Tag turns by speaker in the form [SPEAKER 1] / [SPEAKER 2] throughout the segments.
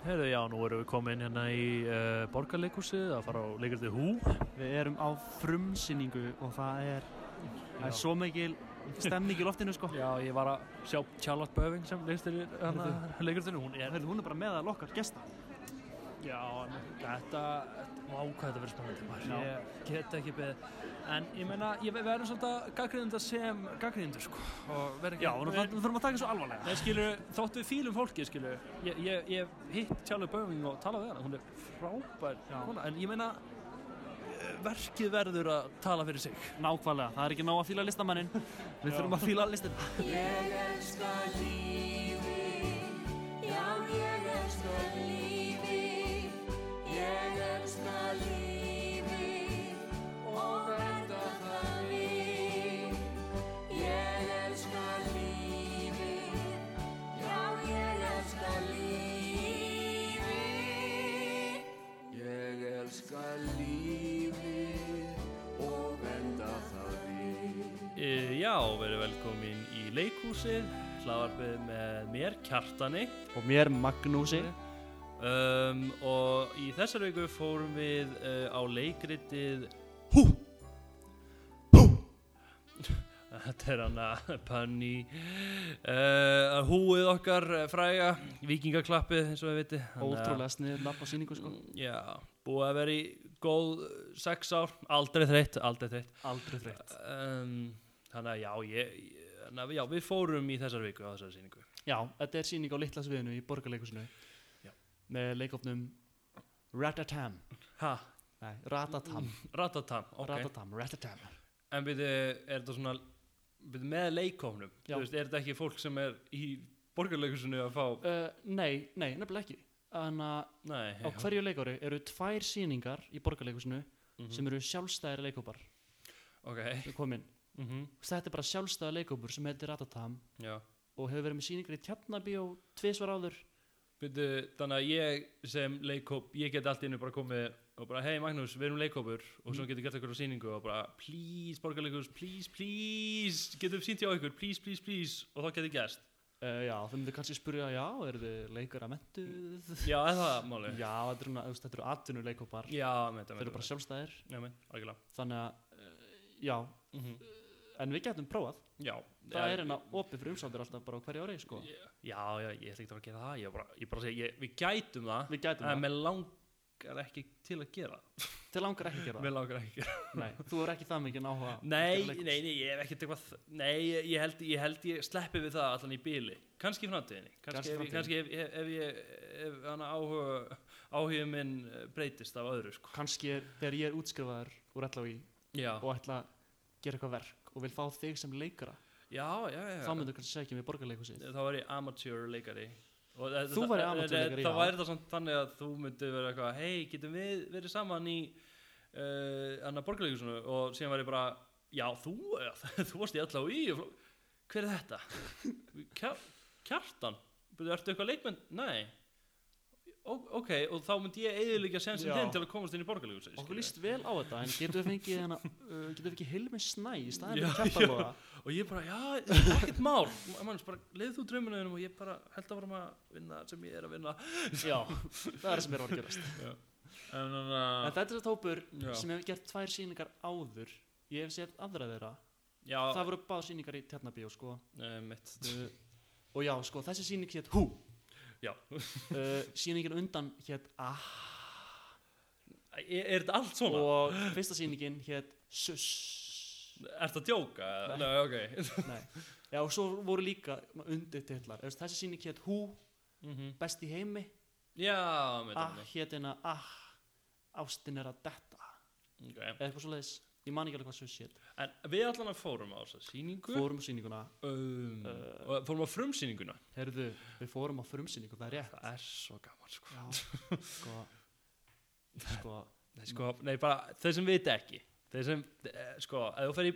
[SPEAKER 1] Herðu, já, nú erum við komin hérna í uh, borgarleikusið að fara á leikurtið Hú.
[SPEAKER 2] Við erum á frumsýningu og það er, það er svo mikil stemning í loftinu sko.
[SPEAKER 1] Já, ég var að sjá Charlotte Böving sem leistir hérna leikurtinu. Hún
[SPEAKER 2] Hún er bara meðal okkar gesta.
[SPEAKER 1] Já, þetta, hvað þetta verður spennandi maður.
[SPEAKER 2] Já.
[SPEAKER 1] Ég get ekki beðið. En ég meina, ég við verðum svolítið að gaggrinda sem gaggrindur, sko. Og verð ekki,
[SPEAKER 2] Já, við þurfum að taka þessu alvarlega.
[SPEAKER 1] Nei, skilur, þótt við fílum fólki, skilur, ég, ég, ég hitt Charlotte Böving og talað við hana, hún er frábær kona, en ég meina, verkið verður að tala fyrir sig.
[SPEAKER 2] Nákvæmlega, það er ekki nóg að fíla listamannin. Við þurfum að fíla listin.
[SPEAKER 3] Ég elska lífið, já ég elska lífið, já,
[SPEAKER 1] verið velkomin í leikhúsið, hlaðvarpið með mér, Kjartani.
[SPEAKER 2] Og mér Magnúsi.
[SPEAKER 1] Um, og í þessar viku fórum við uh, á leikritið Hú! Hú! Þetta er hann að panni uh, húið okkar eh, fræga, vikingaklappið eins og við viti.
[SPEAKER 2] Ótrúlega sniður nafn á sýningu sko.
[SPEAKER 1] Já, búið að vera í góð eh, sex ár, aldrei þreytt, aldrei þreytt.
[SPEAKER 2] Aldrei þreytt.
[SPEAKER 1] um, þannig að já, ég, ég, já, við fórum í þessar viku á þessari sýningu
[SPEAKER 2] Já, þetta er sýning á litla sviðinu í borgarleikusinu. Með leikofnum Ratatam.
[SPEAKER 1] ha,
[SPEAKER 2] Nei, Ratatam.
[SPEAKER 1] Ratatam, ok
[SPEAKER 2] Ratatam, Ratatam.
[SPEAKER 1] en byrju, er þetta svona byrju, með leikófnum,
[SPEAKER 2] Já.
[SPEAKER 1] þú veist, er þetta ekki fólk sem er í borgarleikusinu að fá
[SPEAKER 2] Uh, nei, nei, nefnilega ekki. Þannig að
[SPEAKER 1] nei,
[SPEAKER 2] á hverju leikári eru tvær sýningar í borgarleikusinu
[SPEAKER 1] Mhm.
[SPEAKER 2] sem eru sjálfstæðir leikópar
[SPEAKER 1] ok, mm
[SPEAKER 2] Þetta er bara sjálfstæða leikópur sem heitir Ratatam
[SPEAKER 1] já
[SPEAKER 2] og hefur verið með sýningar í Tjarnabíó tvisvar áður.
[SPEAKER 1] Byrju, þannig að ég sem leikóp, ég get allt innu bara komið og bara, hei Magnús, við erum leikópur og svo getur gert eitthvað á sýningu og bara, please, borgarleikus, please, please getum sínt hjá ykkur, please, please, please. Og þá getur gerst.
[SPEAKER 2] Uh, já, þau myndir kannski spyrja, já, eru þið leikar að mentuð?
[SPEAKER 1] já, er það máli
[SPEAKER 2] Já, þetta eru, atvinnu leikópar.
[SPEAKER 1] já, með
[SPEAKER 2] Þeir eru bara sjálfstæðir.
[SPEAKER 1] já, með, algjörlega.
[SPEAKER 2] Þannig að, uh, já,
[SPEAKER 1] mm
[SPEAKER 2] en við getum prófað.
[SPEAKER 1] Já,
[SPEAKER 2] Það
[SPEAKER 1] já,
[SPEAKER 2] er hérna opið fyrir umsáttur alltaf bara á hverju ári, sko.
[SPEAKER 1] já, já, ég ætla ekki að gera það ég bara, ég bara segja, ég, við gætum það
[SPEAKER 2] Við gætum
[SPEAKER 1] en mér langar ekki til að gera
[SPEAKER 2] Til langar ekki að gera
[SPEAKER 1] mér langar ekki að gera
[SPEAKER 2] Nei, þú er ekki það mikið áhuga. á
[SPEAKER 1] nei, nei, nei, ég hef ekkert eitthvað nei, ég, ég held, ég held ég sleppi við það allan í bíli kannski framtíðinni kannski,
[SPEAKER 2] Kannski
[SPEAKER 1] ef, ég- ef, ef, ég ef hann áhuga áhuga minn breytist af öðru sko.
[SPEAKER 2] Kannski er, þegar ég er útskrifaður úr
[SPEAKER 1] já,
[SPEAKER 2] og ætla að gera eitthvað verk og vil fá þig sem leikara,
[SPEAKER 1] já, já, já,
[SPEAKER 2] þá myndur kannski segja mér borgarleikusið.
[SPEAKER 1] þá var ég amateur leikari
[SPEAKER 2] Þú værir
[SPEAKER 1] það-
[SPEAKER 2] amateur leikari,
[SPEAKER 1] þá væri það samt þannig að þú myndir vera eitthvað hei, getum við verið saman í uh, annar borgarleikusinu og síðan var ég bara, já, þú þú varst í allá í hver er þetta? Kjar, kjartan? Byrðu, ertu eitthvað leikmenn? Nei ok, og þá myndi ég eiginlega sensin
[SPEAKER 2] Já.
[SPEAKER 1] þinn til að komast inn í borgarleikusinu
[SPEAKER 2] Okkur líst vel á þetta, en getur við fengið hérna, uh, getur við ekki Hilmi Snæ í staðin
[SPEAKER 1] Já,
[SPEAKER 2] fyrir kjartanlóða?
[SPEAKER 1] og ég bara, já, ekkert mál manns bara, leiðu þú draumunum og ég bara held að varum að vinna sem ég er að vinna
[SPEAKER 2] Já, það er það sem er að gerast.
[SPEAKER 1] en þannig
[SPEAKER 2] En
[SPEAKER 1] að
[SPEAKER 2] þetta er þetta hópur
[SPEAKER 1] Já.
[SPEAKER 2] sem hefur gert tvær sýningar áður. Ég hef séð aðra þeirra.
[SPEAKER 1] já,
[SPEAKER 2] Það voru báð sýningar í Tjarnabíó, sko.
[SPEAKER 1] uh,
[SPEAKER 2] Uh, og já, sko, þessi sýning hétt Hú. Uh, sýningin undan hétt Ah.
[SPEAKER 1] er, er þetta allt svona?
[SPEAKER 2] Og fyrsta sýningin hétt Suss.
[SPEAKER 1] Er þetta djóka?
[SPEAKER 2] Nei.
[SPEAKER 1] Nei, ok
[SPEAKER 2] Nei. Já, og svo voru líka undir titlar. Þessi sýning hétt Hú,
[SPEAKER 1] mm
[SPEAKER 2] best í heimi. Ah, hétt hérna Ah, ástin er að detta.
[SPEAKER 1] okay.
[SPEAKER 2] Eða eitthvað svo leiðis. Ég man ekki alveg hvað Suss hétt.
[SPEAKER 1] En við allan fórum á þessa sýningu
[SPEAKER 2] Fórum á sýninguna.
[SPEAKER 1] um,
[SPEAKER 2] Uh,
[SPEAKER 1] fórum á frumsýninguna
[SPEAKER 2] Herðu, við fórum á frumsýningu, það er rétt.
[SPEAKER 1] Það er svo gaman sko.
[SPEAKER 2] Já, sko, sko,
[SPEAKER 1] Nei, sko, nei, bara þeir sem vita ekki þeir sem, eh, sko, ef þú fer í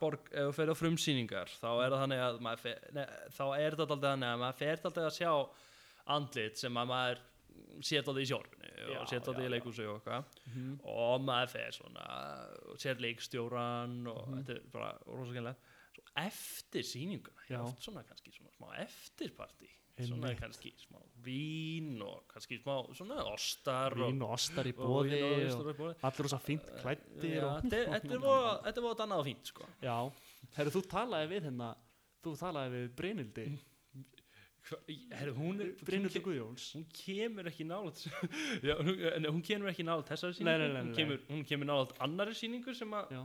[SPEAKER 1] borg, ef þú fer á frumsýningar þá er það þannig að fer, nei, þá er þetta alltaf þannig að maður fer alltaf að sjá andlit sem að maður sér alltaf í sjórfinu
[SPEAKER 2] Já,
[SPEAKER 1] og alltaf
[SPEAKER 2] já,
[SPEAKER 1] í leikúsi og eitthvað.
[SPEAKER 2] Mhm.
[SPEAKER 1] og maður fer svona og sér leikstjóran og
[SPEAKER 2] Mhm.
[SPEAKER 1] þetta er bara rosa kynlega svo eftir sýninguna, ég oft svona kannski svona smá eftirparti svona kannski smá vín og kannski smá svona ostar og,
[SPEAKER 2] Vín og ostar í
[SPEAKER 1] og
[SPEAKER 2] bóði
[SPEAKER 1] og
[SPEAKER 2] og,
[SPEAKER 1] í boði.
[SPEAKER 2] allir rosa fínt klættir
[SPEAKER 1] Já,
[SPEAKER 2] og,
[SPEAKER 1] þetta er voða annað og fínt sko.
[SPEAKER 2] Já, herru, þú talaði við hérna þú talaði við Brynildi
[SPEAKER 1] Herru, hún er hún,
[SPEAKER 2] Guðjóns.
[SPEAKER 1] hún kemur ekki nálat hún, hún kemur ekki nálat þessari
[SPEAKER 2] Nei,
[SPEAKER 1] sýningu.
[SPEAKER 2] Nei, nei,
[SPEAKER 1] hún
[SPEAKER 2] nei.
[SPEAKER 1] kemur, hún kemur nálat annari sýningu sem að
[SPEAKER 2] Já,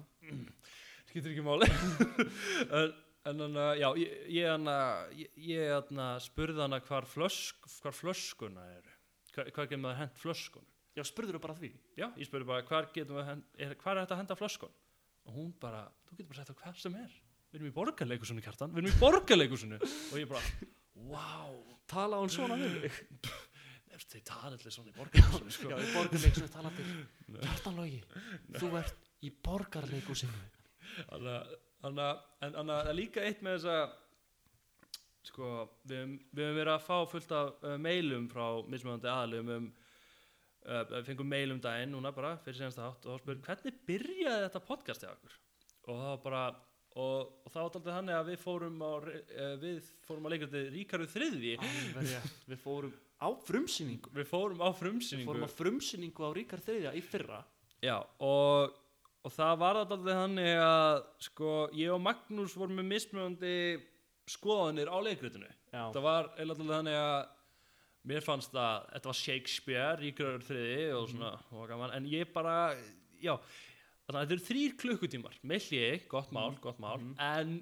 [SPEAKER 1] skiptir ekki máli. En, en hann að, já, ég, að ég, að spurði hann að hvar, flösk, hvar flöskuna eru. Hvar, hvar getur maður hent flöskun
[SPEAKER 2] Já spurður þú bara því?
[SPEAKER 1] Já, ég spurði bara hvar getum við hent, er, hvar er þetta að henda flöskun og hún bara, þú getur bara sett á hver sem er. Við erum í borgarleikusinu kjartan, við erum í borgarleikusinu og ég bara, wow
[SPEAKER 2] Tala hún svona við mig
[SPEAKER 1] nefnst þeir tala allir svona í borgarleikusinu sko.
[SPEAKER 2] Já, í borgarleikusinu tala til. Hjartanlogi, þú ert í borgarleikusinu
[SPEAKER 1] Þannig að- að- að er líka eitt með þessa sko, við höfum verið að fá fullt af uh, mailum frá mismunandi aðlum um uh, við fengum mail um daginn núna bara fyrir senast átt og þá spurði hvernig byrjaði þetta podcast hjá okkur og það var bara og, og það var alltaf þannig að við fórum á uh, við fórum á leikrandi Ríkarðu þriðji.
[SPEAKER 2] Við fórum á frumsýningu?
[SPEAKER 1] Við fórum á
[SPEAKER 2] Við
[SPEAKER 1] frumsýningu
[SPEAKER 2] fórum á frumsýningu á Ríkar þriðja í fyrra.
[SPEAKER 1] Já, og, og það var alltaf þannig að sko, ég og Magnús vorum með mismunandi skoðanir á leikritinu.
[SPEAKER 2] Já,
[SPEAKER 1] Það var alltaf þannig að mér fannst að þetta var Shakespeare, Ríkröður þriði og svona, og gaman, en ég bara, já, þannig að þetta eru þrýr klukkutímar, með hljegi, gott mál, gott mál, en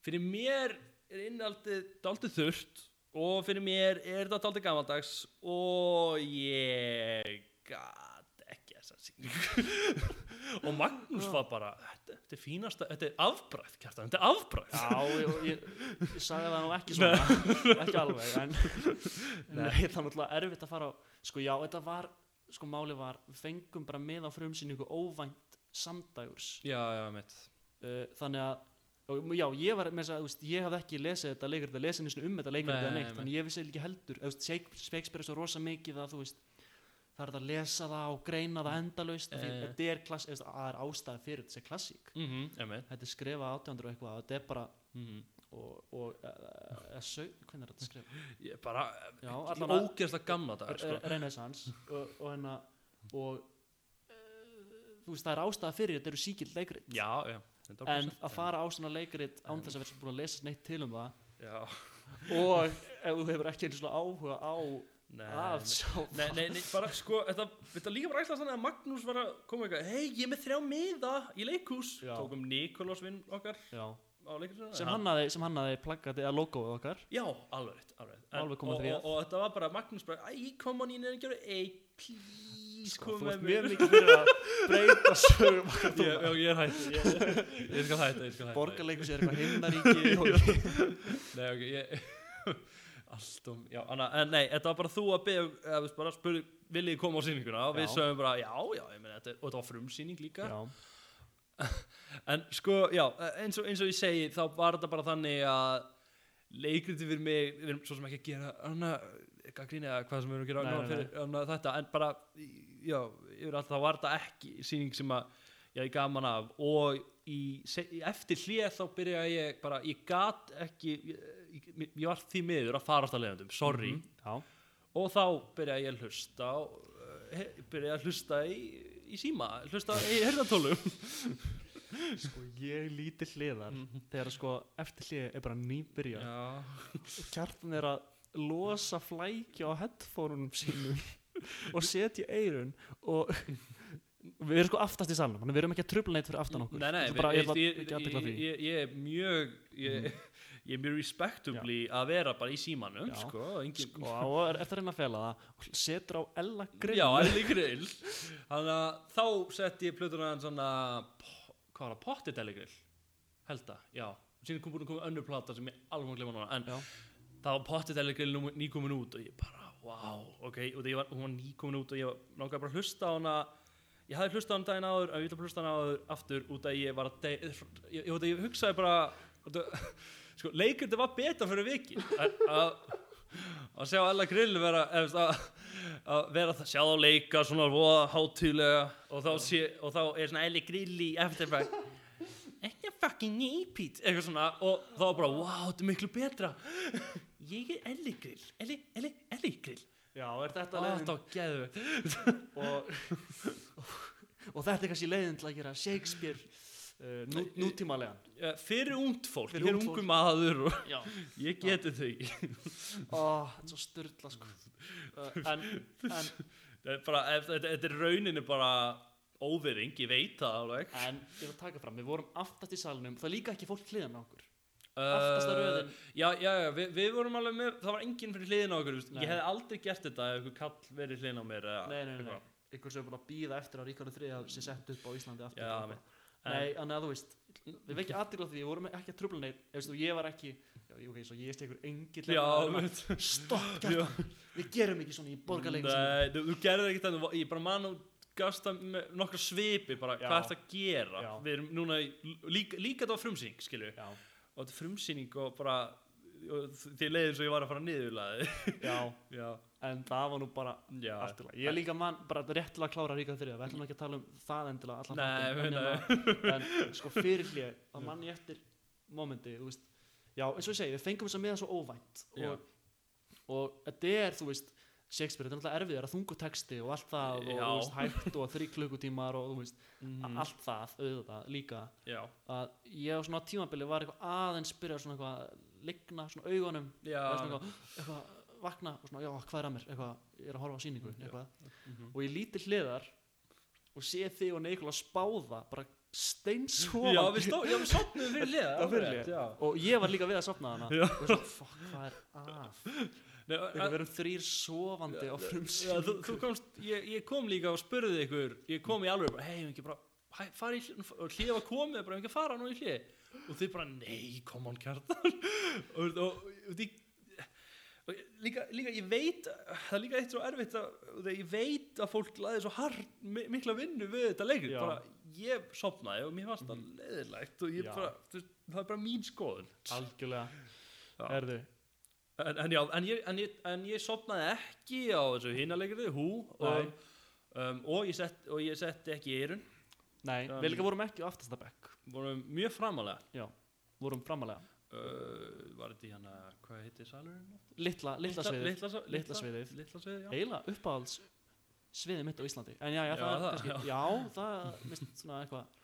[SPEAKER 1] fyrir mér er innaldið daldið þurrt og fyrir mér er þetta daldið gamaldags og ég gat ekki þessa sýningu. Og Magnús var bara þetta, þetta er fínasta, þetta er afbræð kjartan, þetta er afbræð
[SPEAKER 2] Já, ég, ég, ég sagði það nú ekki svona ekki alveg en nei, það er náttúrulega erfitt að fara á sko já, þetta var, sko máli var við fengum bara með á frumsýningu óvænt samdægurs
[SPEAKER 1] já, já, mitt
[SPEAKER 2] uh, þannig að og, já, ég var með þess að, veist, ég hafði ekki lesið þetta leikrit að lesa einu um þetta
[SPEAKER 1] Nei,
[SPEAKER 2] eða neitt,
[SPEAKER 1] nei.
[SPEAKER 2] þannig ég vissi ekki heldur Shakespeare er svo rosa mikið að þú veist það er að lesa það og greina það endalaust uh,
[SPEAKER 1] Eh.
[SPEAKER 2] þetta er er ástæði fyrir þetta sé klassík
[SPEAKER 1] mm -hmm,
[SPEAKER 2] þetta er skrifað 1800 og eitthvað þetta er bara
[SPEAKER 1] mm -hmm.
[SPEAKER 2] og, og hvernig er þetta skrifað?
[SPEAKER 1] ég bara, ógeðslega gamla dagar sko.
[SPEAKER 2] Re- Renaissance og, og hérna og veist það er ástæða fyrir þetta eru síkild leikrit.
[SPEAKER 1] Já, já,
[SPEAKER 2] en að fara á svona leikrit án þess að vera búin að lesa neitt til um það.
[SPEAKER 1] Já,
[SPEAKER 2] og ef þú hefur ekki einu svona áhuga á
[SPEAKER 1] nei, nei. Nei, nei, bara sko, þetta, þetta líka bara ætla þannig að Magnús var að koma eitthvað, hei, ég er með þrjá miða í leikhús,
[SPEAKER 2] Já.
[SPEAKER 1] tókum Nikolás vinn okkar
[SPEAKER 2] Já.
[SPEAKER 1] á leikhúsinu
[SPEAKER 2] sem hannaði, sem hannaði plaggatið að logoið okkar.
[SPEAKER 1] Já, alveg alveg En-
[SPEAKER 2] Alveg komið
[SPEAKER 1] og, og, og, þetta var bara, Magnús bara, æ, kom on, ég nefnir að gera eitt, please,
[SPEAKER 2] sko,
[SPEAKER 1] kom
[SPEAKER 2] þú
[SPEAKER 1] með
[SPEAKER 2] ert
[SPEAKER 1] mér
[SPEAKER 2] mjög mikið fyrir að breyta sögum
[SPEAKER 1] ég, Já, ég er hætt, ég, ég ég skal hætta.
[SPEAKER 2] Borgarleikus er eitthvað himnaríki. Og
[SPEAKER 1] Nei, ok, ég Allt um, já, Anna, en nei, þetta var bara þú að beða, þú bara spurði, viljið koma á sýninguna? Og við sögum bara, já, já, ég meina, þetta, og þetta var frumsýning líka.
[SPEAKER 2] Já,
[SPEAKER 1] En sko, já, eins og, eins og ég segi þá var þetta bara þannig að leikriti fyrir mig, við erum svo sem ekki að gera hana, gaggríni eða hvað sem við erum að gera þetta, en bara já, yfir alltaf þá var þetta ekki sýning sem að ég hafði gaman af. Og í, eftir hlið þá byrja ég bara, ég gat ekki ég, ég, var því miður að fara alltaf leiðandum, sorry.
[SPEAKER 2] Já,
[SPEAKER 1] og þá byrja ég að hlusta og, uh, byrja ég að hlusta í, í síma, hlusta í herðatólum
[SPEAKER 2] sko ég líti hliðar þegar sko eftir hlið er bara nýbyrja
[SPEAKER 1] já.
[SPEAKER 2] Kjartan er að losa flækja á headphoneunum sínum og setja eirun og við erum sko aftast í þannig við erum ekki að trubla neitt fyrir aftan okkur.
[SPEAKER 1] Nei, nei,
[SPEAKER 2] bara, ég,
[SPEAKER 1] veist,
[SPEAKER 2] ég,
[SPEAKER 1] ég,
[SPEAKER 2] ég, ég,
[SPEAKER 1] er mjög ég, ég er mjög respektably að vera bara í símanum
[SPEAKER 2] Já.
[SPEAKER 1] sko, engin,
[SPEAKER 2] sko, og er eftir reyna að fela það setur á Ella Grill.
[SPEAKER 1] Já, Elli Grill. Þannig að þá setti ég plötuna en svona hvað var það, pottit Elli Grill held að, já. Síðan kom búin að koma önnur plata sem ég alveg glema núna en
[SPEAKER 2] Já.
[SPEAKER 1] Það var Grill nú- nýkomin út og ég bara, wow, ok. Og það var, var nýkomin út og ég langaði bara að hlusta á hana. Ég hafði hlustað á hann daginn áður en ég að hlusta á hana áður aftur út að ég var að ég, ég, ég, hugsaði bara að- sko, leikurði var betra fyrir viki að að- að sjá alla grill vera að, að vera það sjá þá leika svona voða hátíðlega og þá, sé, og þá er svona elli grill í eftir bara ekki fucking nýpít eitthvað svona og þá bara wow þetta er miklu betra ég er Elli Grill. Elli, Elli, Elli Grill.
[SPEAKER 2] Já, er þetta leiðin?
[SPEAKER 1] geðu
[SPEAKER 2] og, og þetta er kannski leiðin til að gera Shakespeare uh, nú, nútímalegan.
[SPEAKER 1] uh, fyrir ungt fólk,
[SPEAKER 2] Fyrir
[SPEAKER 1] fyrir
[SPEAKER 2] ungt
[SPEAKER 1] ungu
[SPEAKER 2] fólk.
[SPEAKER 1] maður og
[SPEAKER 2] Já,
[SPEAKER 1] ég geti þau
[SPEAKER 2] ó, þetta er svo styrla sko. uh, en, en,
[SPEAKER 1] er þetta er rauninu bara óvering, ég veit það alveg.
[SPEAKER 2] En ég er að taka fram við vorum aftast í salnum, það er líka ekki fólk hliðan á okkur aftasta röðin.
[SPEAKER 1] Já, já, já, við, við vorum alveg með, það var enginn fyrir hliðin á okkur.
[SPEAKER 2] Nei.
[SPEAKER 1] ég hefði aldrei gert þetta ef einhver kall verið hliðin á mér eða
[SPEAKER 2] Nei, nei, nei, ykkur sem er búin að býða eftir að Ríkardur 3 sé sett upp á Íslandi aftur.
[SPEAKER 1] Já,
[SPEAKER 2] eitthvað. Nei, þannig að þú veist Við vekja aðtil á því, við vorum ekki að trubla neitt ég var ekki Já, ok, svo ég stekur engill
[SPEAKER 1] Já,
[SPEAKER 2] hérna, Stopp, Við gerum ekki svona í borgarleikum
[SPEAKER 1] Nei, þú, þú gerðir ekki þetta, ég bara man og gafst það með nokkra svipi bara, hvað ert að gera? Við erum núna, í, líka, líka þetta var frumsýning, skilju,
[SPEAKER 2] Já,
[SPEAKER 1] og þetta er frumsýning og bara, og því leiðin svo ég var að fara niðurlaði.
[SPEAKER 2] já,
[SPEAKER 1] já,
[SPEAKER 2] en það var nú bara
[SPEAKER 1] já.
[SPEAKER 2] allt í lagi. Ég líka mann, bara rétt til að klára Ríkardur 3 Við ætlum ekki að tala um það endilega allan
[SPEAKER 1] Nei,
[SPEAKER 2] þáttinn, en, hérna- en sko fyrir hlið Það mann ég eftir momenti, þú veist. Já, eins og ég segi, við fengum þess að miða svo óvænt og, og þetta er, þú veist Shakespeare, þetta er náttúrulega erfiðar að þungu texti og allt það og,
[SPEAKER 1] Já.
[SPEAKER 2] þú veist, hægt og þrý klukkutímar og veist,
[SPEAKER 1] Mhm.
[SPEAKER 2] allt það, auðvitað líka
[SPEAKER 1] Já,
[SPEAKER 2] að ég á svona tímabili var eitthvað aðeins byrjað svona eitthvað að ligna svona augunum
[SPEAKER 1] já.
[SPEAKER 2] eða svona eitthvað, eitthvað vakna og svona, já, hvað er að mér, eitthvað, ég er að horfa á sýningu eitthvað,
[SPEAKER 1] Mhm.
[SPEAKER 2] og ég líti hliðar og sé þig og Neikula spáða bara steinsofandi
[SPEAKER 1] Já, við, stó, já, við sopnum fyrir liða.
[SPEAKER 2] Já, fyrir hlið.
[SPEAKER 1] Já.
[SPEAKER 2] og ég var líka við að sopna hana
[SPEAKER 1] Já.
[SPEAKER 2] og svo, fuck, hvað er að við
[SPEAKER 1] en-
[SPEAKER 2] erum þrýr sofandi á frumsýningu
[SPEAKER 1] þú, þú komst, ég, ég kom líka og spurði ykkur, ég kom í alveg bara, hei, ekki bara, hæ, fara í hlið, og hlið var komið, bara, ekki fara nú í hlið, og þið bara, nei, come on, kjartan, og, og, og og líka, líka, ég veit, það er líka eitt svo erfitt að, ég veit að fólk laði svo hard, mi- mikla vinnu við þetta
[SPEAKER 2] Já.
[SPEAKER 1] bara, ég sopnaði og mér fannst það leðilegt og ég
[SPEAKER 2] Já.
[SPEAKER 1] bara, þú veist, það er bara mín skoðun.
[SPEAKER 2] algjörlega,
[SPEAKER 1] Já.
[SPEAKER 2] erðu
[SPEAKER 1] En, en já, en ég, en, ég, ég sopnaði ekki á þessu hinalegrið, hú, og, um, og, ég sett, og ég setti ekki í eirun,
[SPEAKER 2] nei,
[SPEAKER 1] Já,
[SPEAKER 2] við líka vorum ekki á aftastabekk
[SPEAKER 1] vorum mjög framalega.
[SPEAKER 2] já, vorum framalega
[SPEAKER 1] Uh, var þetta í hana, hvað heitir salurinn?
[SPEAKER 2] litla, litla sviðið,
[SPEAKER 1] Litla, litla,
[SPEAKER 2] sviðið.
[SPEAKER 1] Litla sviðið, já.
[SPEAKER 2] eiginlega uppáhalds sviðið mitt á Íslandi en já, já,
[SPEAKER 1] Já,
[SPEAKER 2] það,
[SPEAKER 1] það,
[SPEAKER 2] já. það mist svona eitthvað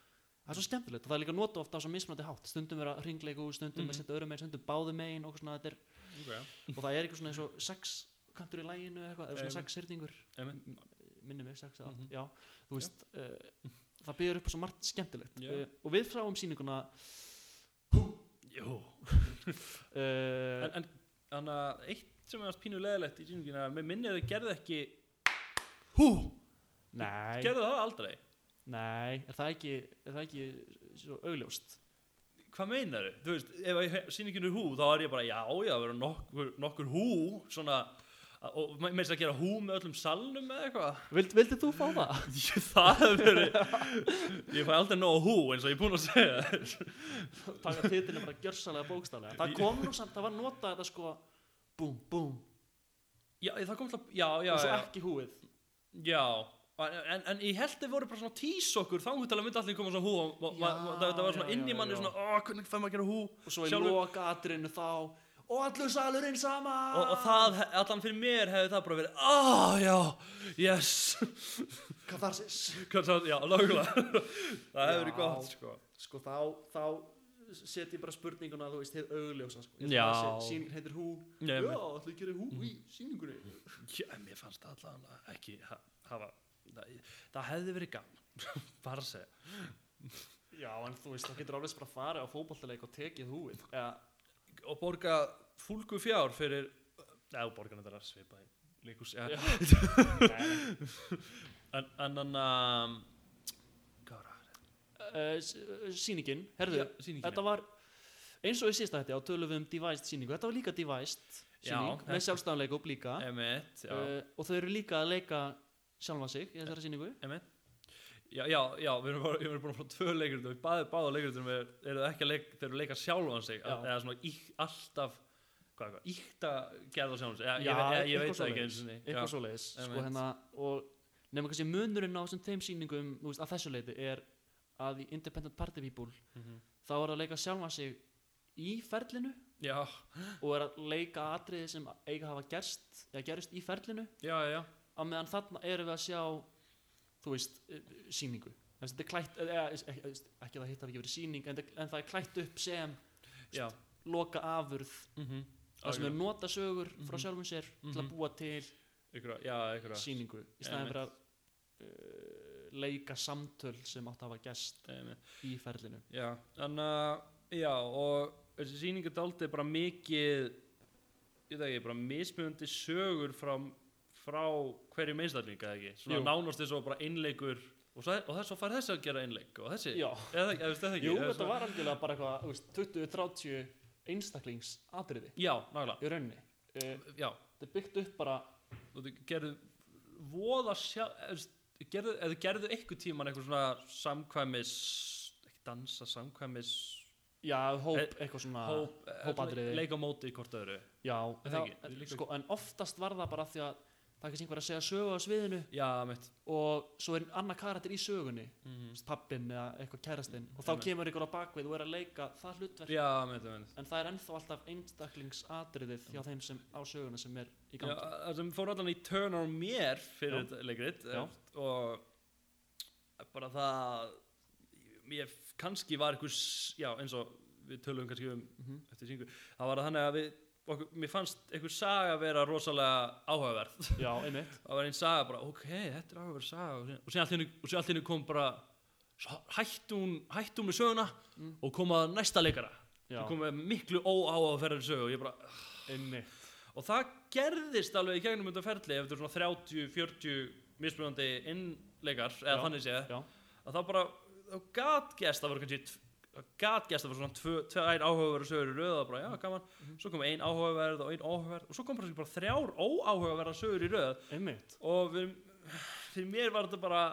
[SPEAKER 2] það er svo skemmtilegt og það er líka nota ofta á svo mismunandi hátt stundum vera hringleiku, stundum
[SPEAKER 1] Mhm.
[SPEAKER 2] með setja öðrum megin, stundum báðu megin og, svona, þetta er,
[SPEAKER 1] Okay.
[SPEAKER 2] og það er eitthvað svona eins og sex kantur í læginu eitthvað, eða svona sex
[SPEAKER 1] Einmitt.
[SPEAKER 2] minni mig sex eða
[SPEAKER 1] Mhm.
[SPEAKER 2] allt, já, þú veist uh, það byrður upp á svo margt skemmtilegt uh, og við fráum sýninguna
[SPEAKER 1] Jú.
[SPEAKER 2] uh,
[SPEAKER 1] En, en uh, eitt sem er pínu leðilegt í síningina, með minni að þau gerðu ekki, hú,
[SPEAKER 2] nei,
[SPEAKER 1] gerðu það aldrei.
[SPEAKER 2] Nei er það ekki, er það ekki svo augljóst
[SPEAKER 1] Hvað meinar þau? Þú veist, ef að sýningin er hú, þá er ég bara, já, já, það verður nokkur, nokkur hú, svona, og með þess að gera hú með öllum salnum eða eitthvað.
[SPEAKER 2] Vild, Vildið þú fá það?
[SPEAKER 1] Ég, það hefur verið Ég fæ aldrei nóg hú eins og ég er búinn að segja þér.
[SPEAKER 2] taka titilin bara gjörsalega bókstaflega það kom nú samt, það var notað þetta sko búm, búm,
[SPEAKER 1] Já, það kom alltaf Já, já,
[SPEAKER 2] og svo
[SPEAKER 1] já,
[SPEAKER 2] ekki húið
[SPEAKER 1] já. En, en ég held þið voru bara svona tís okkur þá myndi alveg myndi allir koma svona hú og,
[SPEAKER 2] Já,
[SPEAKER 1] það, það var svona
[SPEAKER 2] já,
[SPEAKER 1] inn í manni
[SPEAKER 2] já.
[SPEAKER 1] svona, ó, hvernig fær maður að gera hú?
[SPEAKER 2] Og svo í loka atrinu þá og allur salurinn saman
[SPEAKER 1] og, og það, allan fyrir mér hefði það bara verið ah, já, yes.
[SPEAKER 2] Katharsis.
[SPEAKER 1] Já, lögulega það hefði verið gott, sko.
[SPEAKER 2] sko þá, þá set ég bara spurninguna þú veist, hefur augljósa sko. Ég að sýning heitir hú. Já, að gera hú í sýningunni.
[SPEAKER 1] Já, mér fannst það allan ekki ha- hafa það, það hefði verið gaman bara að segja.
[SPEAKER 2] Já, en þú veist, þá getur alveg bara að fara á fótballtaleik og tekið húið eða,
[SPEAKER 1] og borga fúlgu fjár fyrir eða borga þetta að svipa í líkus ja.
[SPEAKER 2] Já.
[SPEAKER 1] En en um,
[SPEAKER 2] uh, s- sýningin, herðu
[SPEAKER 1] Já, sýningin,
[SPEAKER 2] þetta
[SPEAKER 1] já.
[SPEAKER 2] var eins og í sísta hætti á tölum við um devised sýningu. Þetta var líka devised
[SPEAKER 1] Já,
[SPEAKER 2] sýning með
[SPEAKER 1] þetta-
[SPEAKER 2] sjálfstæðanleikup líka.
[SPEAKER 1] Emmett, já,
[SPEAKER 2] uh, og þau eru líka að leika sjálfa sig í þessari
[SPEAKER 1] Emmett Já, já, já, við erum, bara, við erum að fá tvö leikur og báði, báða leikur er, eru það ekki að leika, þeir eru að leika sjálfan sig.
[SPEAKER 2] Já.
[SPEAKER 1] eða svona ík, alltaf hvað, hvað, íkta gerða sjálfan sig. Eða,
[SPEAKER 2] Já,
[SPEAKER 1] ég, ég, ég veit það ekki eins og
[SPEAKER 2] eitthvað svo leiðis sko, hérna, og nema kannski munurinn á þessum þeim sýningum þú veist, að þessu leiti er að í Independent Party People
[SPEAKER 1] Mhm.
[SPEAKER 2] þá er að leika sjálfa sig í ferlinu
[SPEAKER 1] já,
[SPEAKER 2] og er að leika atriði sem eiga að hafa gerst eða gerist í ferlinu.
[SPEAKER 1] Já, já
[SPEAKER 2] á meðan þarna erum við að sjá þú veist, eh, sýningu. Þess, þetta er klætt, eða, ekki, ekki að það hitt hafi ekki verið sýning en, en það er klætt upp sem
[SPEAKER 1] já,
[SPEAKER 2] loka afurð
[SPEAKER 1] mm -hmm.
[SPEAKER 2] það sem er nota sögur frá
[SPEAKER 1] Mhm.
[SPEAKER 2] sjálfum sér til að
[SPEAKER 1] Mhm.
[SPEAKER 2] búa til
[SPEAKER 1] ykkur, já, ykkur
[SPEAKER 2] sýningu í staðin fyrir að uh, leika samtöl sem átt að hafa gest í ferlinu.
[SPEAKER 1] Já, þannig að já, og þessi sýning er daldið bara mikið ég veit ekki, bara mismunandi sögur frá, frá hverju einstaklinga, eða ekki? Svona
[SPEAKER 2] Jú.
[SPEAKER 1] nánast eins og bara einleikur og, svo, og þess að fara þessi að gera einleik og þessi,
[SPEAKER 2] já,
[SPEAKER 1] eða, eða, veist það ekki
[SPEAKER 2] jú,
[SPEAKER 1] eða
[SPEAKER 2] þetta
[SPEAKER 1] svona-
[SPEAKER 2] var algjörlega bara eitthvað þú veist, 20-30 einstaklingsatriði.
[SPEAKER 1] Já, nákvæmlega,
[SPEAKER 2] í rauninni. Uh,
[SPEAKER 1] já.
[SPEAKER 2] þetta er byggt upp bara
[SPEAKER 1] og þau gerðu voða sjá eða, þú gerðu, eða gerðu eitthvað tíman eitthvað svona samkvæmis ekki dansa, samkvæmis
[SPEAKER 2] já, hóp,
[SPEAKER 1] Eh,
[SPEAKER 2] eitthvað svona
[SPEAKER 1] hóp, eh,
[SPEAKER 2] hópatriði.
[SPEAKER 1] leika móti hvort öðru.
[SPEAKER 2] Já,
[SPEAKER 1] það ekki? Líka-
[SPEAKER 2] sko, en oftast var það bara því að það er kannski einhver að segja sögu á sviðinu
[SPEAKER 1] já, mitt
[SPEAKER 2] og svo er annar karakter í sögunni
[SPEAKER 1] mm
[SPEAKER 2] pappin eða eitthvað kærastinn og þá
[SPEAKER 1] Einmitt.
[SPEAKER 2] kemur ykkur á bakvið og er að leika það hlutverk
[SPEAKER 1] já, mitt, mitt
[SPEAKER 2] en það er ennþá alltaf einstaklingsatriðið hjá þeim sem á söguna sem er í
[SPEAKER 1] Já,
[SPEAKER 2] gangi
[SPEAKER 1] það sem fór allan í turn á mér fyrir
[SPEAKER 2] Já.
[SPEAKER 1] þetta leikrit
[SPEAKER 2] Já.
[SPEAKER 1] eh, og bara það ég kannski var einhver s- já, eins og við tölum kannski um
[SPEAKER 2] Mhm.
[SPEAKER 1] eftir syngu, það var þannig að við okkur, mér fannst einhver saga vera rosalega áhugaverð.
[SPEAKER 2] Já, einmitt.
[SPEAKER 1] Það var einn saga bara, ok, þetta er áhugaverð saga. Og síðan- og allt og allt henni kom bara hætti hún með söguna
[SPEAKER 2] Mm.
[SPEAKER 1] og kom að næsta leikara. Og kom með miklu óáhugaverðari sögu og ég bara,
[SPEAKER 2] einmitt.
[SPEAKER 1] Og það gerðist alveg í gegnum þetta ferli eftir svona 30-40 mismunandi innleikar eða
[SPEAKER 2] Já,
[SPEAKER 1] þannig séð að það bara, þá gat gæst það voru kannski gat gæst það voru svona tvö- tvær áhugaverður sögur í röð og bara, já, gaman.
[SPEAKER 2] Mhm.
[SPEAKER 1] svo kom ein áhugaverð og ein áhugaverð og svo kom bara, bara þrjár óáhugaverðar sögur í röð.
[SPEAKER 2] Einmitt.
[SPEAKER 1] Og fyrir, fyrir mér var þetta bara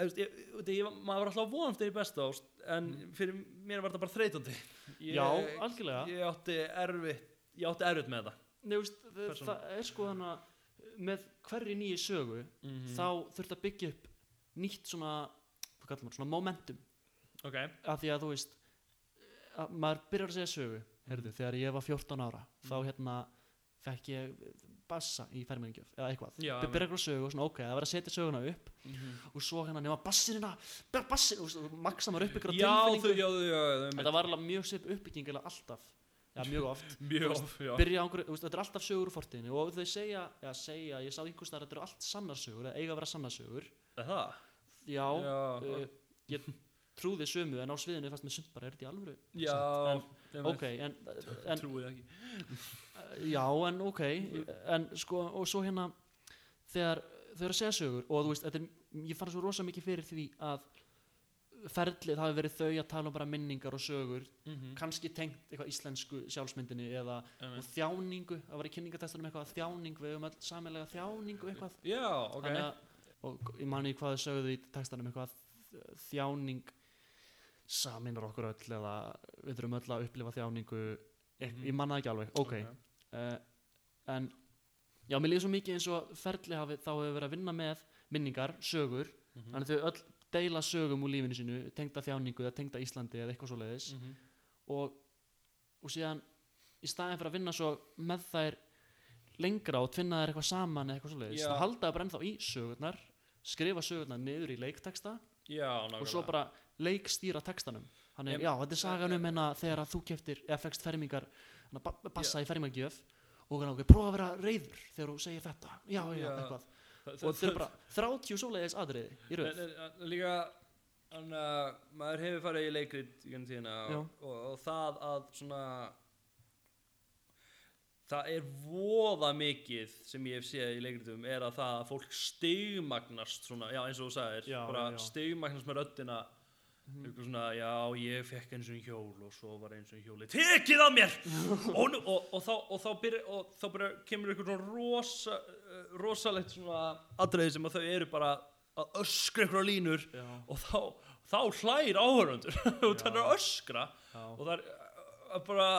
[SPEAKER 1] ég, ég, ég, maður var alltaf að vonast þeirri besta ást, en fyrir mér var þetta bara þreytandi. Ég,
[SPEAKER 2] Mhm. já, algjörlega.
[SPEAKER 1] ég átti erfitt ég átti erfitt með það
[SPEAKER 2] Nei, veist, það, er sko þannig að með hverri nýju sögu
[SPEAKER 1] Mhm.
[SPEAKER 2] þá þurft að byggja upp nýtt svona hvað kallar maður, svona momentum
[SPEAKER 1] ok,
[SPEAKER 2] af því að þú veist að maður byrjar að segja sögu heyrðu, þegar ég var 14 ára þá hérna fekk ég bassa í fermingjöf eða eitthvað. Byrjar eitthvað sögu og svona ok, það verður að setja söguna upp og svo hérna nema bassinina bassin, og maksa maður upp ykkur
[SPEAKER 1] þau,
[SPEAKER 2] tilfinningu. þetta var alveg mjög svipp uppbygging alltaf, já mjög oft.
[SPEAKER 1] Mjög,
[SPEAKER 2] á einhverju, þú veist, þetta er alltaf sögur úr fortíðinni og þau segja, já segja, ég sá einhvers þar þetta eru allt sannarsögur, eða eiga að vera sannarsögur
[SPEAKER 1] það?
[SPEAKER 2] já,
[SPEAKER 1] já,
[SPEAKER 2] uh, ég trúði sömu en á sviðinu fannst mér sumt bara, er þetta í alvöru?
[SPEAKER 1] Já
[SPEAKER 2] en, ok, en, en
[SPEAKER 1] trúið ekki.
[SPEAKER 2] Já, en ok en sko, og svo hérna þegar þau eru að segja sögur og þú veist, er, ég fann svo rosa mikið fyrir því að ferlið hafi verið þau að tala um bara minningar og sögur
[SPEAKER 1] Mhm.
[SPEAKER 2] kannski tengt eitthvað íslensku sjálfsmyndinni eða þjáningu, það var í kynningatestanum eitthvað þjáning, við höfum öll samanlega þjáningu eitthvað.
[SPEAKER 1] Já, ok.
[SPEAKER 2] Og ég mani hvað þau sögðu í textanum eitthvað þjáning saminar okkur öll eða við þurfum öll að upplifa þjáningu. Ég,
[SPEAKER 1] Mhm.
[SPEAKER 2] ég manna ekki alveg, ok, Uh, en já, mér líður svo mikið eins og ferli hafi, þá hefur verið að vinna með minningar, sögur,
[SPEAKER 1] Mhm.
[SPEAKER 2] þannig að þau öll deila sögum úr lífinu sínu, tengda þjáningu eða tengda Íslandi eða eitthvað svo leiðis
[SPEAKER 1] Mhm.
[SPEAKER 2] og, og síðan í staðin fyrir að vinna svo með þær lengra og tvinna þær eitthvað saman eða eitthvað svo leiðis, þá halda það bara ennþá í sögurnar skrifa sögurnar niður í leikteksta
[SPEAKER 1] já,
[SPEAKER 2] og svo bara leikstýra textanum Þannig,
[SPEAKER 1] Em-
[SPEAKER 2] já, þetta er sagan um hérna þegar að þú keftir, eða fegst fermingar ba bassa í fermingargjöf og hérna, ok, prófa að vera reyður þegar þú segir þetta já, já,
[SPEAKER 1] Já.
[SPEAKER 2] eitthvað og þetta er bara 30 svoleiðis aðriði í
[SPEAKER 1] en, líka hann, uh, maður hefur farið í leikrit í tíðina
[SPEAKER 2] Já.
[SPEAKER 1] og, og, og það að svona það er voða mikið sem ég hef séð í leikritum er að það að fólk stigmagnast svona, já eins og þú sagðir
[SPEAKER 2] Já,
[SPEAKER 1] bara
[SPEAKER 2] já.
[SPEAKER 1] stigmagnast með röddina. Eitthvað svona, já ég fekk eins og hjól og svo var eins og hjóli tekið af mér. Og, og, og þá, og þá, byrja, og þá byrja, kemur eitthvað svona rosa, rosalegt svona atriði sem að þau eru bara að öskra eitthvað línur
[SPEAKER 2] já,
[SPEAKER 1] og þá, þá hlægir áhörundur og það er að öskra.
[SPEAKER 2] Já,
[SPEAKER 1] og það er bara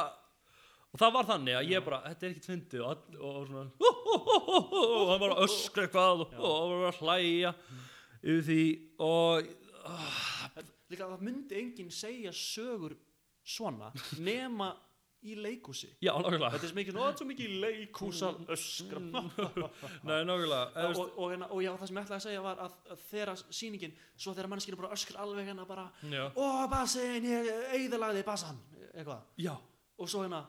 [SPEAKER 1] og það var þannig að ég bara, þetta er ekkert fyndið. Og, og svona hú, hú, hú, og það var að öskra eitthvað og, það var að hlæja yfir því. Og
[SPEAKER 2] líka það myndi enginn segja sögur svona nema í leikhúsi.
[SPEAKER 1] Já, nákvæmlega.
[SPEAKER 2] Þetta er mikið, "Ó, þetta er svo mikið leikhús að öskra
[SPEAKER 1] Nei, nákvæmlega.
[SPEAKER 2] Og, og, og, hérna- og já, það sem ég ætlaði að segja var að, að þegar sýningin, svo þegar mannskinu bara öskra alveg hérna bara,
[SPEAKER 1] Já,
[SPEAKER 2] ó basin, ég eigðalagði basan eitthvað,
[SPEAKER 1] já,
[SPEAKER 2] og svo hérna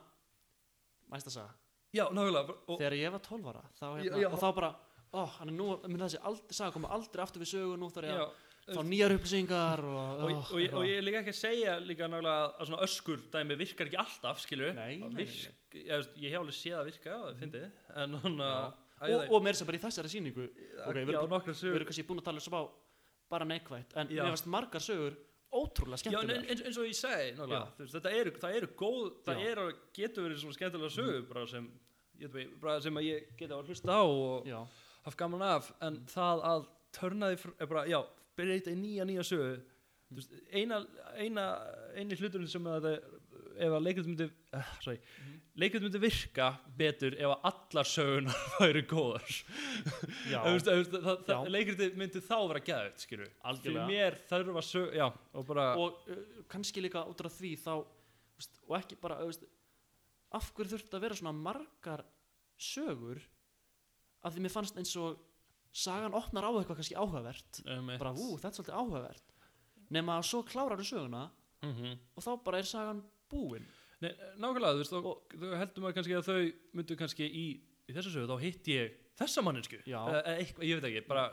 [SPEAKER 2] næsta saga,
[SPEAKER 1] já, nákvæmlega.
[SPEAKER 2] Þegar ég var 12 ára þá,
[SPEAKER 1] Já,
[SPEAKER 2] hérna,
[SPEAKER 1] já.
[SPEAKER 2] og þá bara, ó, hann er nú mun þessi aldrei, saga koma aldrei aftur við sögu nú þarf ég
[SPEAKER 1] já,
[SPEAKER 2] að fá nýjar upplýsingar og,
[SPEAKER 1] og, og, og, ég, og ég er líka ekki að segja líka nákvæmlega að svona öskur dæmi virkar ekki alltaf,
[SPEAKER 2] nei,
[SPEAKER 1] virk, ég, ég hef alveg séð að virka, það fyndi en hann
[SPEAKER 2] Já.
[SPEAKER 1] að
[SPEAKER 2] og, og meir sem bara í þessari sýningu. Ok, við erum-
[SPEAKER 1] sögur.
[SPEAKER 2] kannski búin að tala um smá bara neikvætt, en mér varst margar sögur ótrúlega skemmtilegar.
[SPEAKER 1] eins, eins og ég segi, nálega, þetta eru, það eru góð, það eru, getur verið svona skemmtilega sögur bara sem, sem að ég geta að hlusta á og
[SPEAKER 2] já,
[SPEAKER 1] haft gaman af, en það að törna því, bara, já, breyta í nýja, nýja sögu, þú veist, eina, eina, eini hluturinn sem að það, ef að leikrit myndi, uh, sorry,
[SPEAKER 2] Mhm.
[SPEAKER 1] leikrit myndi virka betur ef að allar sögunar væri góðar. leikritið myndi þá vera skilur. Fyrir mér þarf að sög, já, og bara,
[SPEAKER 2] og uh, kannski líka út af því þá veist, og ekki bara veist, af hverju þurfti að vera svona margar sögur af því mér fannst eins og sagan opnar á eitthvað kannski áhugavert.
[SPEAKER 1] Um,
[SPEAKER 2] bara ú, þetta er svolítið áhugavert. Nema að svo klárar þú söguna
[SPEAKER 1] mm
[SPEAKER 2] og þá bara er sagan búin.
[SPEAKER 1] Nei, nákvæmlega, þú veist, og, þú heldur maður kannski að þau myndu kannski í, í þessu sögu, þá hitt ég þessa manninsku, eða eitthvað, ég veit ekki, bara,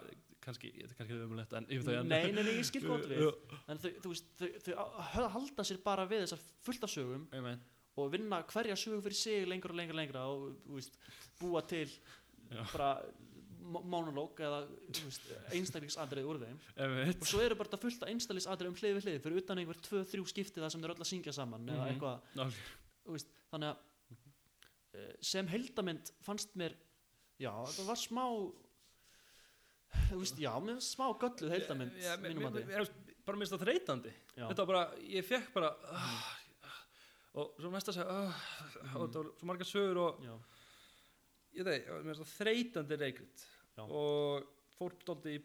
[SPEAKER 1] kannski, þetta er kannski umulegt, en ég veit ekki,
[SPEAKER 2] nei, nei, nei, ég skil gott við. En þau, þú veist, þau, þau halda sér bara við þessar fullt af sögum
[SPEAKER 1] meina,
[SPEAKER 2] og vinna hverja sögu fyrir sig lengur og lengur og lengra og þú veist, búa til
[SPEAKER 1] Já.
[SPEAKER 2] bara mo- monolog eða einstaklingsandrið úr þeim. Og svo eru bara fullt af einstaklingsandrið um hlið við hlið. Fyrir utan einhver tvö, þrjú skipti það sem þeir öll að syngja saman eða
[SPEAKER 1] Mhm.
[SPEAKER 2] eitthvað. Veist, þannig að eh, sem heldamynd fannst mér já, það var smá þú veist, já, mér smá gölluð heldamynd
[SPEAKER 1] Já, mér-
[SPEAKER 2] mínum
[SPEAKER 1] mér- mér- bara minnst það þreytandi, þetta var bara, ég fekk bara, ah, og svo næsta að segja, ah, og þetta var svo margar sögur og,
[SPEAKER 2] já,
[SPEAKER 1] ég veit, þreytandi leikrit.
[SPEAKER 2] Já.
[SPEAKER 1] og fór í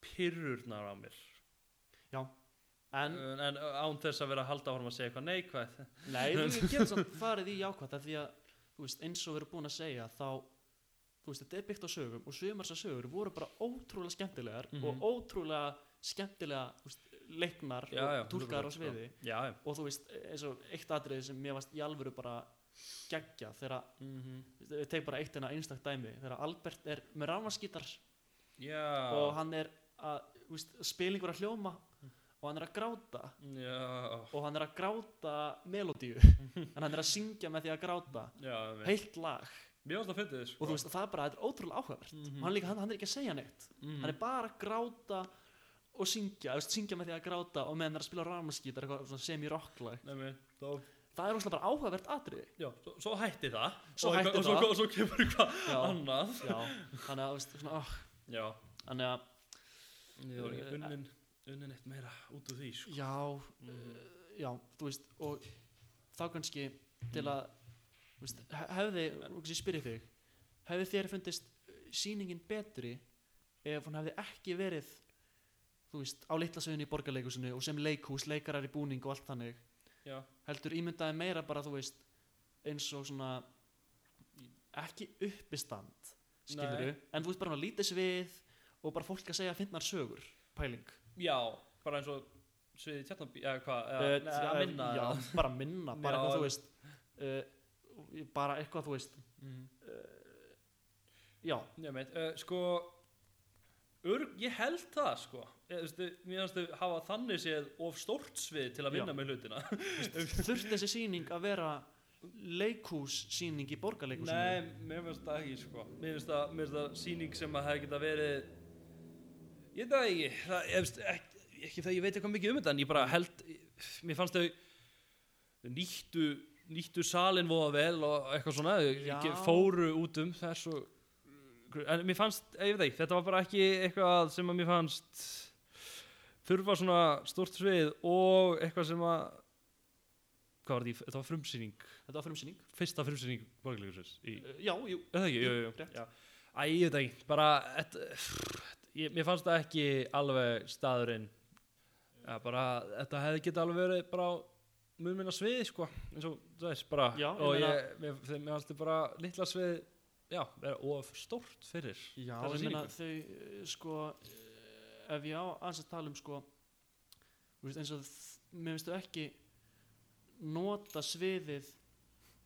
[SPEAKER 1] pyrrurnar á mér.
[SPEAKER 2] Já.
[SPEAKER 1] En en, án þess að vera að halda áfram að segja eitthvað neikvæð
[SPEAKER 2] Nei, þú getur samt farið í jákvætt af því að, þú veist, eins og við erum búin að segja þá, þú veist, þetta er byggt á sögum og sumar þessar sögur voru bara ótrúlega skemmtilegar
[SPEAKER 1] Mhm.
[SPEAKER 2] og ótrúlega skemmtilega, þú veist, leiknar
[SPEAKER 1] Já,
[SPEAKER 2] og túlkar á
[SPEAKER 1] 100%,
[SPEAKER 2] sviði.
[SPEAKER 1] já,
[SPEAKER 2] og þú veist, eins og eitt atriði sem mér varst í alvöru bara geggja þegar,
[SPEAKER 1] mm
[SPEAKER 2] við teg bara eitt enna einstak dæmi, þegar Albert er með rámaskítar
[SPEAKER 1] já.
[SPEAKER 2] og hann er að, spilingur að hljóma og hann er að gráta
[SPEAKER 1] já,
[SPEAKER 2] og hann er að gráta melodíu en hann er að syngja með því að gráta.
[SPEAKER 1] Mér
[SPEAKER 2] heilt lag.
[SPEAKER 1] Það sko.
[SPEAKER 2] og þú veist það er bara, er ótrúlega áhugavert.
[SPEAKER 1] Mhm.
[SPEAKER 2] og hann, líka, hann, hann er ekki að segja neitt.
[SPEAKER 1] Mhm.
[SPEAKER 2] hann er bara að gráta og syngja, þú veist, syngja með því að gráta og meðan hann er að spila svona semi-rocklag.
[SPEAKER 1] Nei, mér, þá,
[SPEAKER 2] það er óslega bara áhugavert atriði
[SPEAKER 1] já, svo, svo hætti það
[SPEAKER 2] Svo hætti
[SPEAKER 1] og, svo,
[SPEAKER 2] það.
[SPEAKER 1] og svo kemur eitthvað annað
[SPEAKER 2] já, þannig að, veist, svona, oh,
[SPEAKER 1] já,
[SPEAKER 2] þannig að
[SPEAKER 1] ég var
[SPEAKER 2] Eh,
[SPEAKER 1] ekki unnin unnin eitt meira út úr því sko.
[SPEAKER 2] já,
[SPEAKER 1] Mm.
[SPEAKER 2] uh, já, þú veist og þá kannski til að veist, he- hefði, kannski spyrja þig hefði þér fundist sýningin betri ef hún hefði ekki verið þú veist, á litlasöðunni í borgarleikusinu og sem leikhús, leikarar í búning og allt þannig
[SPEAKER 1] já,
[SPEAKER 2] heldur ímyndaði meira bara þú veist eins og svona ekki uppistand skilur
[SPEAKER 1] Nei.
[SPEAKER 2] en þú veist bara að lítið svið og bara fólk að segja að finna sögur pæling.
[SPEAKER 1] Já, bara eins og sviði tjarnabí, eða hvað
[SPEAKER 2] Eh,
[SPEAKER 1] eða, nei, að minna
[SPEAKER 2] já, bara minna, bara
[SPEAKER 1] Já,
[SPEAKER 2] eitthvað þú veist uh, bara eitthvað þú veist.
[SPEAKER 1] Mhm.
[SPEAKER 2] já,
[SPEAKER 1] ég meit, uh, sko Örg, ég held það sko. Ég, veist, mér finnst þau hafa þannig séð of stórt svið til að vinna
[SPEAKER 2] Já.
[SPEAKER 1] með hlutina.
[SPEAKER 2] Þurfti þessi sýning að vera leikhússýning í borgarleikhúsinu?
[SPEAKER 1] Nei, mér finnst það ekki sko. Mér finnst það, mér finnst það sýning sem að hefði geta verið Ég veit það ekki það, ég, veist, ekki, ekki það ég veit eitthvað mikið um þetta En ég bara held Mér fannst þau nýttu, nýttu salin voða vel og eitthvað svona
[SPEAKER 2] Já.
[SPEAKER 1] fóru út um þess og en mér fannst, ég veit ekki, þetta var bara ekki eitthvað sem að mér fannst þurfa svona stórt svið og eitthvað sem að hvað var þetta, í- þetta var frumsýning.
[SPEAKER 2] Þetta var frumsýning.
[SPEAKER 1] Fyrsta frumsýning borgarleikusins í
[SPEAKER 2] uh, já, jú,
[SPEAKER 1] Er það ekki, jú, jú, já. Æ, ég veit ekki, bara et, ég, Mér fannst það ekki alveg staðurinn. Ja, bara, Þetta hefði getið alveg verið bara mun minna svið sko eins og þú veist bara.
[SPEAKER 2] Já, ég
[SPEAKER 1] og ég, mér, mér haldi bara litla svið já, of stórt fyrir
[SPEAKER 2] Já, ég meina þau eh, sko eh, ef ég á aðeins að tala um sko veist, eins og mér finnst þau ekki nota sviðið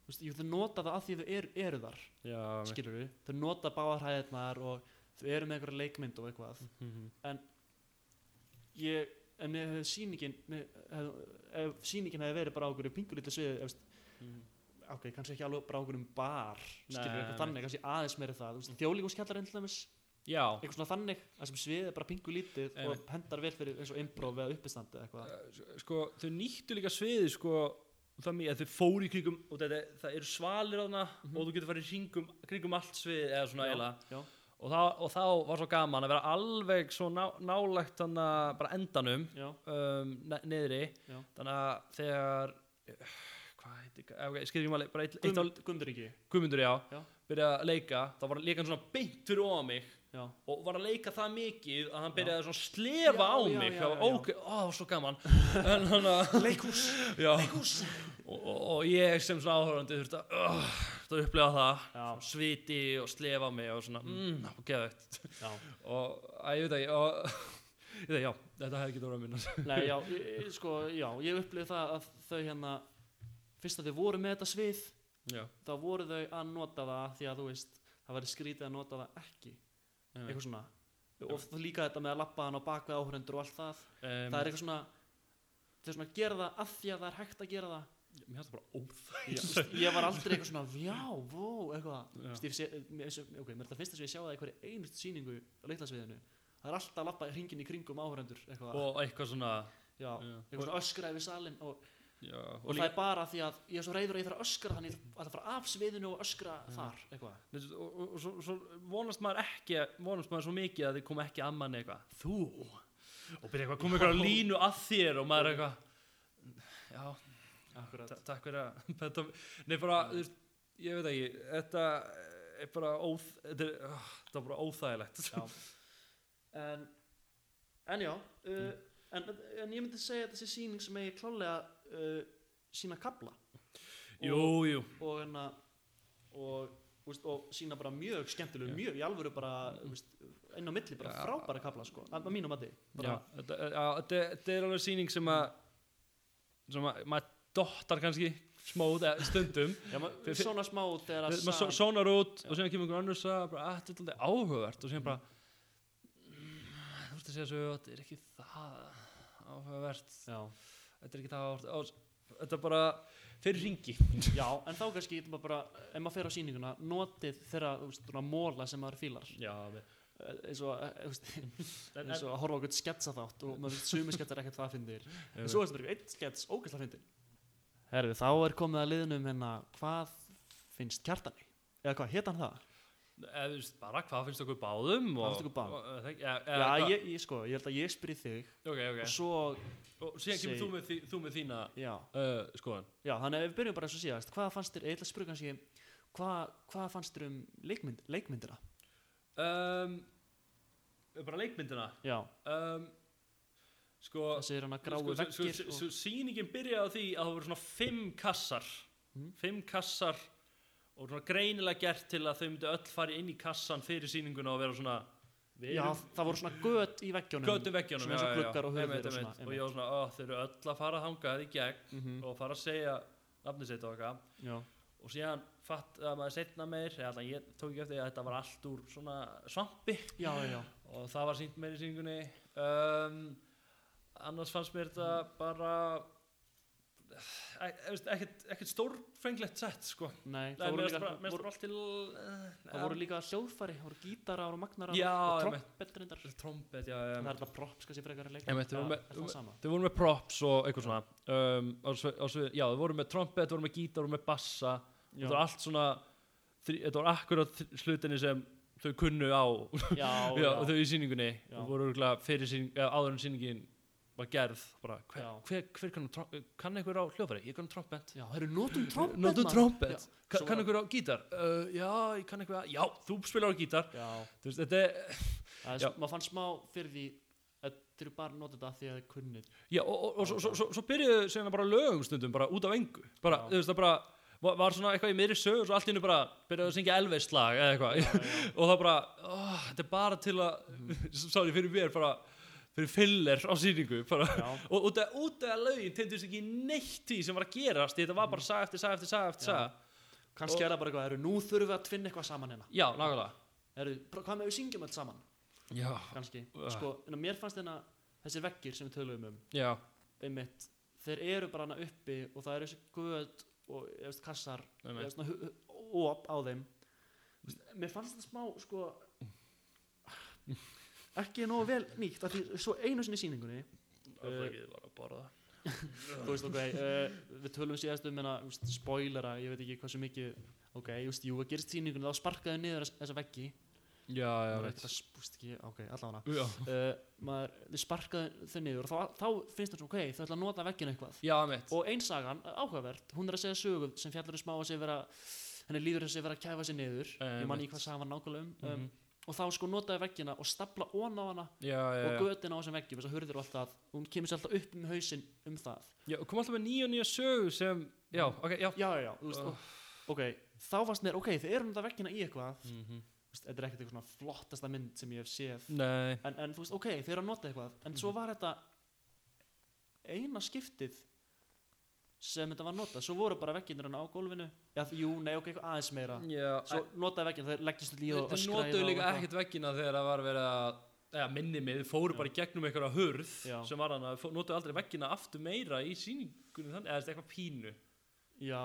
[SPEAKER 2] veist, jú, þau nota það að því þau eru, eru þar
[SPEAKER 1] já,
[SPEAKER 2] skilur við, þau nota báðarhæðirnar og þau eru með einhverja leikmynd og eitthvað.
[SPEAKER 1] Mm
[SPEAKER 2] ég, en mér hefði sýningin mér, hef, ef sýningin hefði verið bara á okkur pingulítið sviðið ef, ok, kannski ekki alveg bara á okkur um bar skilur eitthvað þannig, kannski aðeins meiri það þjóðlíkuskjallarinn til dæmis. Eitthvað svona þannig að sem sviðið er bara pingu lítið
[SPEAKER 1] Einmitt.
[SPEAKER 2] og hendar vel fyrir eins og improv eða uppistandi eitthvað.
[SPEAKER 1] Eh, sko, þau nýttu líka sviði sko, það mér, þau fóru í kringum og þetta, það eru svalir þarna
[SPEAKER 2] Mhm.
[SPEAKER 1] og þú getur farið í kringum allt svið eða svona
[SPEAKER 2] já,
[SPEAKER 1] og, það- og þá var svo gaman að vera alveg svo ná, þannig bara endanum um, ne niðri.
[SPEAKER 2] Já.
[SPEAKER 1] þannig að þegar hvað heitir, okay, ég skil ekki máli bara eitt, eitt á
[SPEAKER 2] Guðmund, Guðmundur
[SPEAKER 1] já,
[SPEAKER 2] Já.
[SPEAKER 1] byrjaði að leika þá var hann svona beint fyrir ofan mig
[SPEAKER 2] já,
[SPEAKER 1] og var að leika það mikið að hann byrjaði að slefa á mig. það var ok, ó, það var svo gaman.
[SPEAKER 2] Leikhús.
[SPEAKER 1] Já, og, og, og ég sem svona áhörandi þurfti að, uh, að upplega það. Sviti og slefa á mig og svona, mm, og geðvægt
[SPEAKER 2] já,
[SPEAKER 1] og að ég veit ekki og ég veit, já, þetta hefði ekki verið að minna
[SPEAKER 2] nei, já, ég- ég- sko, já ég upplifði það að þau hérna fyrst að þau voru með þetta svið
[SPEAKER 1] já,
[SPEAKER 2] þá voru þau að nota það því að þú veist, það væri skrítið að nota það ekki. Eitthvað svona. Og það líka þetta með að lappa hann á bakvið áhrendur og allt það.
[SPEAKER 1] Um,
[SPEAKER 2] það er eitthvað svona þau svona gera það að því að það er hægt að gera það.
[SPEAKER 1] Mér það bara óþæg
[SPEAKER 2] ég, var aldrei eitthvað svona já, vó, eitthvað.
[SPEAKER 1] Já.
[SPEAKER 2] Sé, ok, mér er þetta fyrsta sem ég sjá það í hverju einustu sýningu á litlasviðinu það er alltaf að lappa hringin í kringum áhörendur eitthvað,
[SPEAKER 1] og eitthvað svona
[SPEAKER 2] já,
[SPEAKER 1] já,
[SPEAKER 2] eitthvað svona öskra yfir salin og,
[SPEAKER 1] já,
[SPEAKER 2] og, það er bara því að ég er svo reyður að ég þarf að öskra þannig að það fara af sviðinu og öskra þar eitthvað,
[SPEAKER 1] og, og, og svo, svo vonast maður ekki vonast maður svo mikið að þið kom ekki að manni eitthvað. Þú? Og byrja eitthvað, kom eitthvað línu að þér og maður eitthvað já, takk fyrir að þetta, nei bara, veist, ég veit ekki þetta er bara óþ, þetta er, uh, þetta er bara óþægilegt.
[SPEAKER 2] Já. en en já uh, en, en ég myndi segja að þessi sýning sem ég klálega uh, sína kabla
[SPEAKER 1] jú, jú,
[SPEAKER 2] og hérna og, veist, og sína bara mjög skemmtileg
[SPEAKER 1] Já.
[SPEAKER 2] mjög í alvöru bara þú veist, inn á milli bara
[SPEAKER 1] Já.
[SPEAKER 2] frábæra kabla sko, að
[SPEAKER 1] já,
[SPEAKER 2] bara,
[SPEAKER 1] þetta, já er alveg sýning sem að sem að maður dottar kannski smóð eða stundum.
[SPEAKER 2] Já,
[SPEAKER 1] Fyr-
[SPEAKER 2] svona smá þegar að
[SPEAKER 1] maður sónar út og síðan kemur einhver annars að bara, að þetta er áhugavert. Og síðan bara mm, þú veist að segja svo þetta er ekki það áhugavert.
[SPEAKER 2] Já,
[SPEAKER 1] þetta er ekki það og þetta er bara fyrir ringi
[SPEAKER 2] já, en þá kannski getur maður bara, ef maður fer á sýninguna notið þeirra móla sem maður fílar. Eins og, að horfa á eitthvað sketsa þátt og maður veist sumi sketsar ekkert það fyndir en svo er þetta einn skets ógæsla fyndir Herðu, þá er komið að liðnum hérna hvað finnst kjartani? Eða hvað, hétt hann það?
[SPEAKER 1] Eða, bara hvað finnst okkur báðum
[SPEAKER 2] Hvað finnst ykkur báðum? Já, ég, ég sko, ég held að ég spyrir þig
[SPEAKER 1] ok, ok.
[SPEAKER 2] og svo,
[SPEAKER 1] og síðan kemur þú með, þí, þú með þína uh, skoðan
[SPEAKER 2] já, þannig að við byrjum bara eins og síðast hvað fannst þér, ég ætla að spyrja kannski hvað, hvað fannst þér um leikmynd, leikmyndina?
[SPEAKER 1] um, bara leikmyndina?
[SPEAKER 2] Já,
[SPEAKER 1] um, sko
[SPEAKER 2] þessi er hann að gráu
[SPEAKER 1] sko, sko,
[SPEAKER 2] veggir
[SPEAKER 1] sko,
[SPEAKER 2] og,
[SPEAKER 1] sko, sýningin byrjaði á því að það voru svona fimm kassar.
[SPEAKER 2] Mhm.
[SPEAKER 1] fimm kassar og svona greinilega gert til að þau myndu öll fara inn í kassan fyrir sýninguna og vera svona við
[SPEAKER 2] Já,
[SPEAKER 1] erum
[SPEAKER 2] það voru svona göt í veggjónum
[SPEAKER 1] götu veggjónum
[SPEAKER 2] svona eins og gluggar og hurðir
[SPEAKER 1] einmitt,
[SPEAKER 2] og svona,
[SPEAKER 1] einmitt. og ég var svona, ó, þau eru öll að fara þangað í gegn
[SPEAKER 2] Mhm,
[SPEAKER 1] og fara að segja nafnið sitt og eitthvað.
[SPEAKER 2] Já,
[SPEAKER 1] og síðan fatt að maður setna meir eða allan ég tók ekki eftir að þetta var allt úr svona svampi.
[SPEAKER 2] Já, já,
[SPEAKER 1] og það var sínt meir í sýningunni. Um, annars fannst mér þetta bara ekkert, ekkert stórfenglegt sett sko.
[SPEAKER 2] Nei, það voru líka, voru,
[SPEAKER 1] uh,
[SPEAKER 2] það voru líka hljóðfæri, það voru gítarar og magnarar
[SPEAKER 1] Já,
[SPEAKER 2] og trompet reyndar.
[SPEAKER 1] Trompet, já,
[SPEAKER 2] það
[SPEAKER 1] já
[SPEAKER 2] er alltaf props kannski frekar að leika
[SPEAKER 1] Einmitt, við vorum
[SPEAKER 2] Það
[SPEAKER 1] með-
[SPEAKER 2] það sama?
[SPEAKER 1] þau voru með props og eitthvað svona. Um, já, þau voru með trompet, þau voru með gítar, þau voru með bassa.
[SPEAKER 2] Já,
[SPEAKER 1] þetta var allt svona þetta var akkurat hlutinni sem þau kunnu á.
[SPEAKER 2] Já,
[SPEAKER 1] já,
[SPEAKER 2] já,
[SPEAKER 1] þau í sýningunni.
[SPEAKER 2] Já.
[SPEAKER 1] og voru örugglega fyrir sýning, eða, áður en sýningin var gerð bara, hver, hver, hver kann, trom- kann einhver á hljófari, ég kann trompet.
[SPEAKER 2] Já, það eru notum trompet.
[SPEAKER 1] Nótum trompet,
[SPEAKER 2] svo
[SPEAKER 1] kann
[SPEAKER 2] var-
[SPEAKER 1] einhver á gítar? Uh, já, ég kann einhver á, já, þú spilar á gítar.
[SPEAKER 2] Já,
[SPEAKER 1] þú veist, þetta er
[SPEAKER 2] það er, maður fann smá fyrir því þetta eru bara notið þetta því að þið kunnið.
[SPEAKER 1] Já, og, og, og svo, svo, svo, svo byrjuðu síðan bara lögum stundum bara út af engu. Bara, þú veist það bara var, var svona eitthvað í miðri sögur og svo allt í hennu bara byrjuðu að syngja Elvis lag eða eitthvað. Og það bara, ó, þetta er bara til að sorry fyrir mér bara fyrir filler á
[SPEAKER 2] Já,
[SPEAKER 1] og út af, út af lögin tendist ekki neitt því sem var að gerast þetta var bara saga eftir saga eftir saga eftir saga.
[SPEAKER 2] Kannski
[SPEAKER 1] Og-
[SPEAKER 2] er það bara eitthvað, eru nú þurfum við að tvinna eitthvað saman hérna.
[SPEAKER 1] Já, nákvæmlega.
[SPEAKER 2] Hvað með við syngjum allt saman?
[SPEAKER 1] Já,
[SPEAKER 2] kannski, sko, en mér fannst þennan þessir veggir sem við töluðum um.
[SPEAKER 1] Já,
[SPEAKER 2] einmitt, þeir eru bara hana uppi og það eru þessi guð og veist, kassar, op á þeim. Mér fannst þetta smá sko ekki nógu vel nýtt af því svo einu sinni í sýningunni
[SPEAKER 1] það er ekki bara að borða.
[SPEAKER 2] Þú veist, ok, uh, við tölum síðast um hérna, þú veist, spoilera, ég veit ekki hvað sem mikið ok, ég veist, jú, að gerist sýningunni þá sparkaði niður þess- þessa veggi.
[SPEAKER 1] Já, já, veit.
[SPEAKER 2] ok, allavega. Uh, maður, þið sparkaði þau niður og þá, þá finnst það svo, ok, þau ætla að nota vegginu eitthvað.
[SPEAKER 1] Já,
[SPEAKER 2] og einsagan, áhugavert, hún er að segja sögu sem fjallar um smá að sig vera henni líður þess að vera að kæfa sig niður. Ég man ekki hvað sagan var nákvæmlega um, um. Og þá sko notaði veggina og stapla ón á hana
[SPEAKER 1] Já, já,
[SPEAKER 2] og
[SPEAKER 1] já.
[SPEAKER 2] götin á þessum veggjum þess að hurðir og allt það. Hún kemur sér alltaf upp um hausinn um það.
[SPEAKER 1] Já, og kom alltaf með nýja og nýja sögu sem, já, ok, já.
[SPEAKER 2] Já, já, þú veist,
[SPEAKER 1] Oh.
[SPEAKER 2] og, ok þá fannst mér, ok, þið eru notað veggina í eitthvað. Þú
[SPEAKER 1] Mhm.
[SPEAKER 2] veist, þetta er ekkert eitthvað svona flottasta mynd sem ég hef séð. En, en þú veist, ok, þið eru að nota eitthvað. En svo var þetta eina skiptið sem þetta var notað, svo voru bara vegginir á gólfinu, já, jú, nei, ok, eitthvað aðeins meira.
[SPEAKER 1] Já
[SPEAKER 2] svo notaði veggina, þeir leggjast líð og
[SPEAKER 1] Þeir
[SPEAKER 2] öskra í
[SPEAKER 1] notuðu
[SPEAKER 2] þá
[SPEAKER 1] líka
[SPEAKER 2] og eitthvað.
[SPEAKER 1] ekkert veggina þegar það var verið að eða minni mig, þeir fóru bara í gegnum einhverja hurð
[SPEAKER 2] Já.
[SPEAKER 1] sem var hann að notuðu aldrei veggina aftur meira í sýningunum þannig, eða þú veist, eitthvað pínu.
[SPEAKER 2] Já,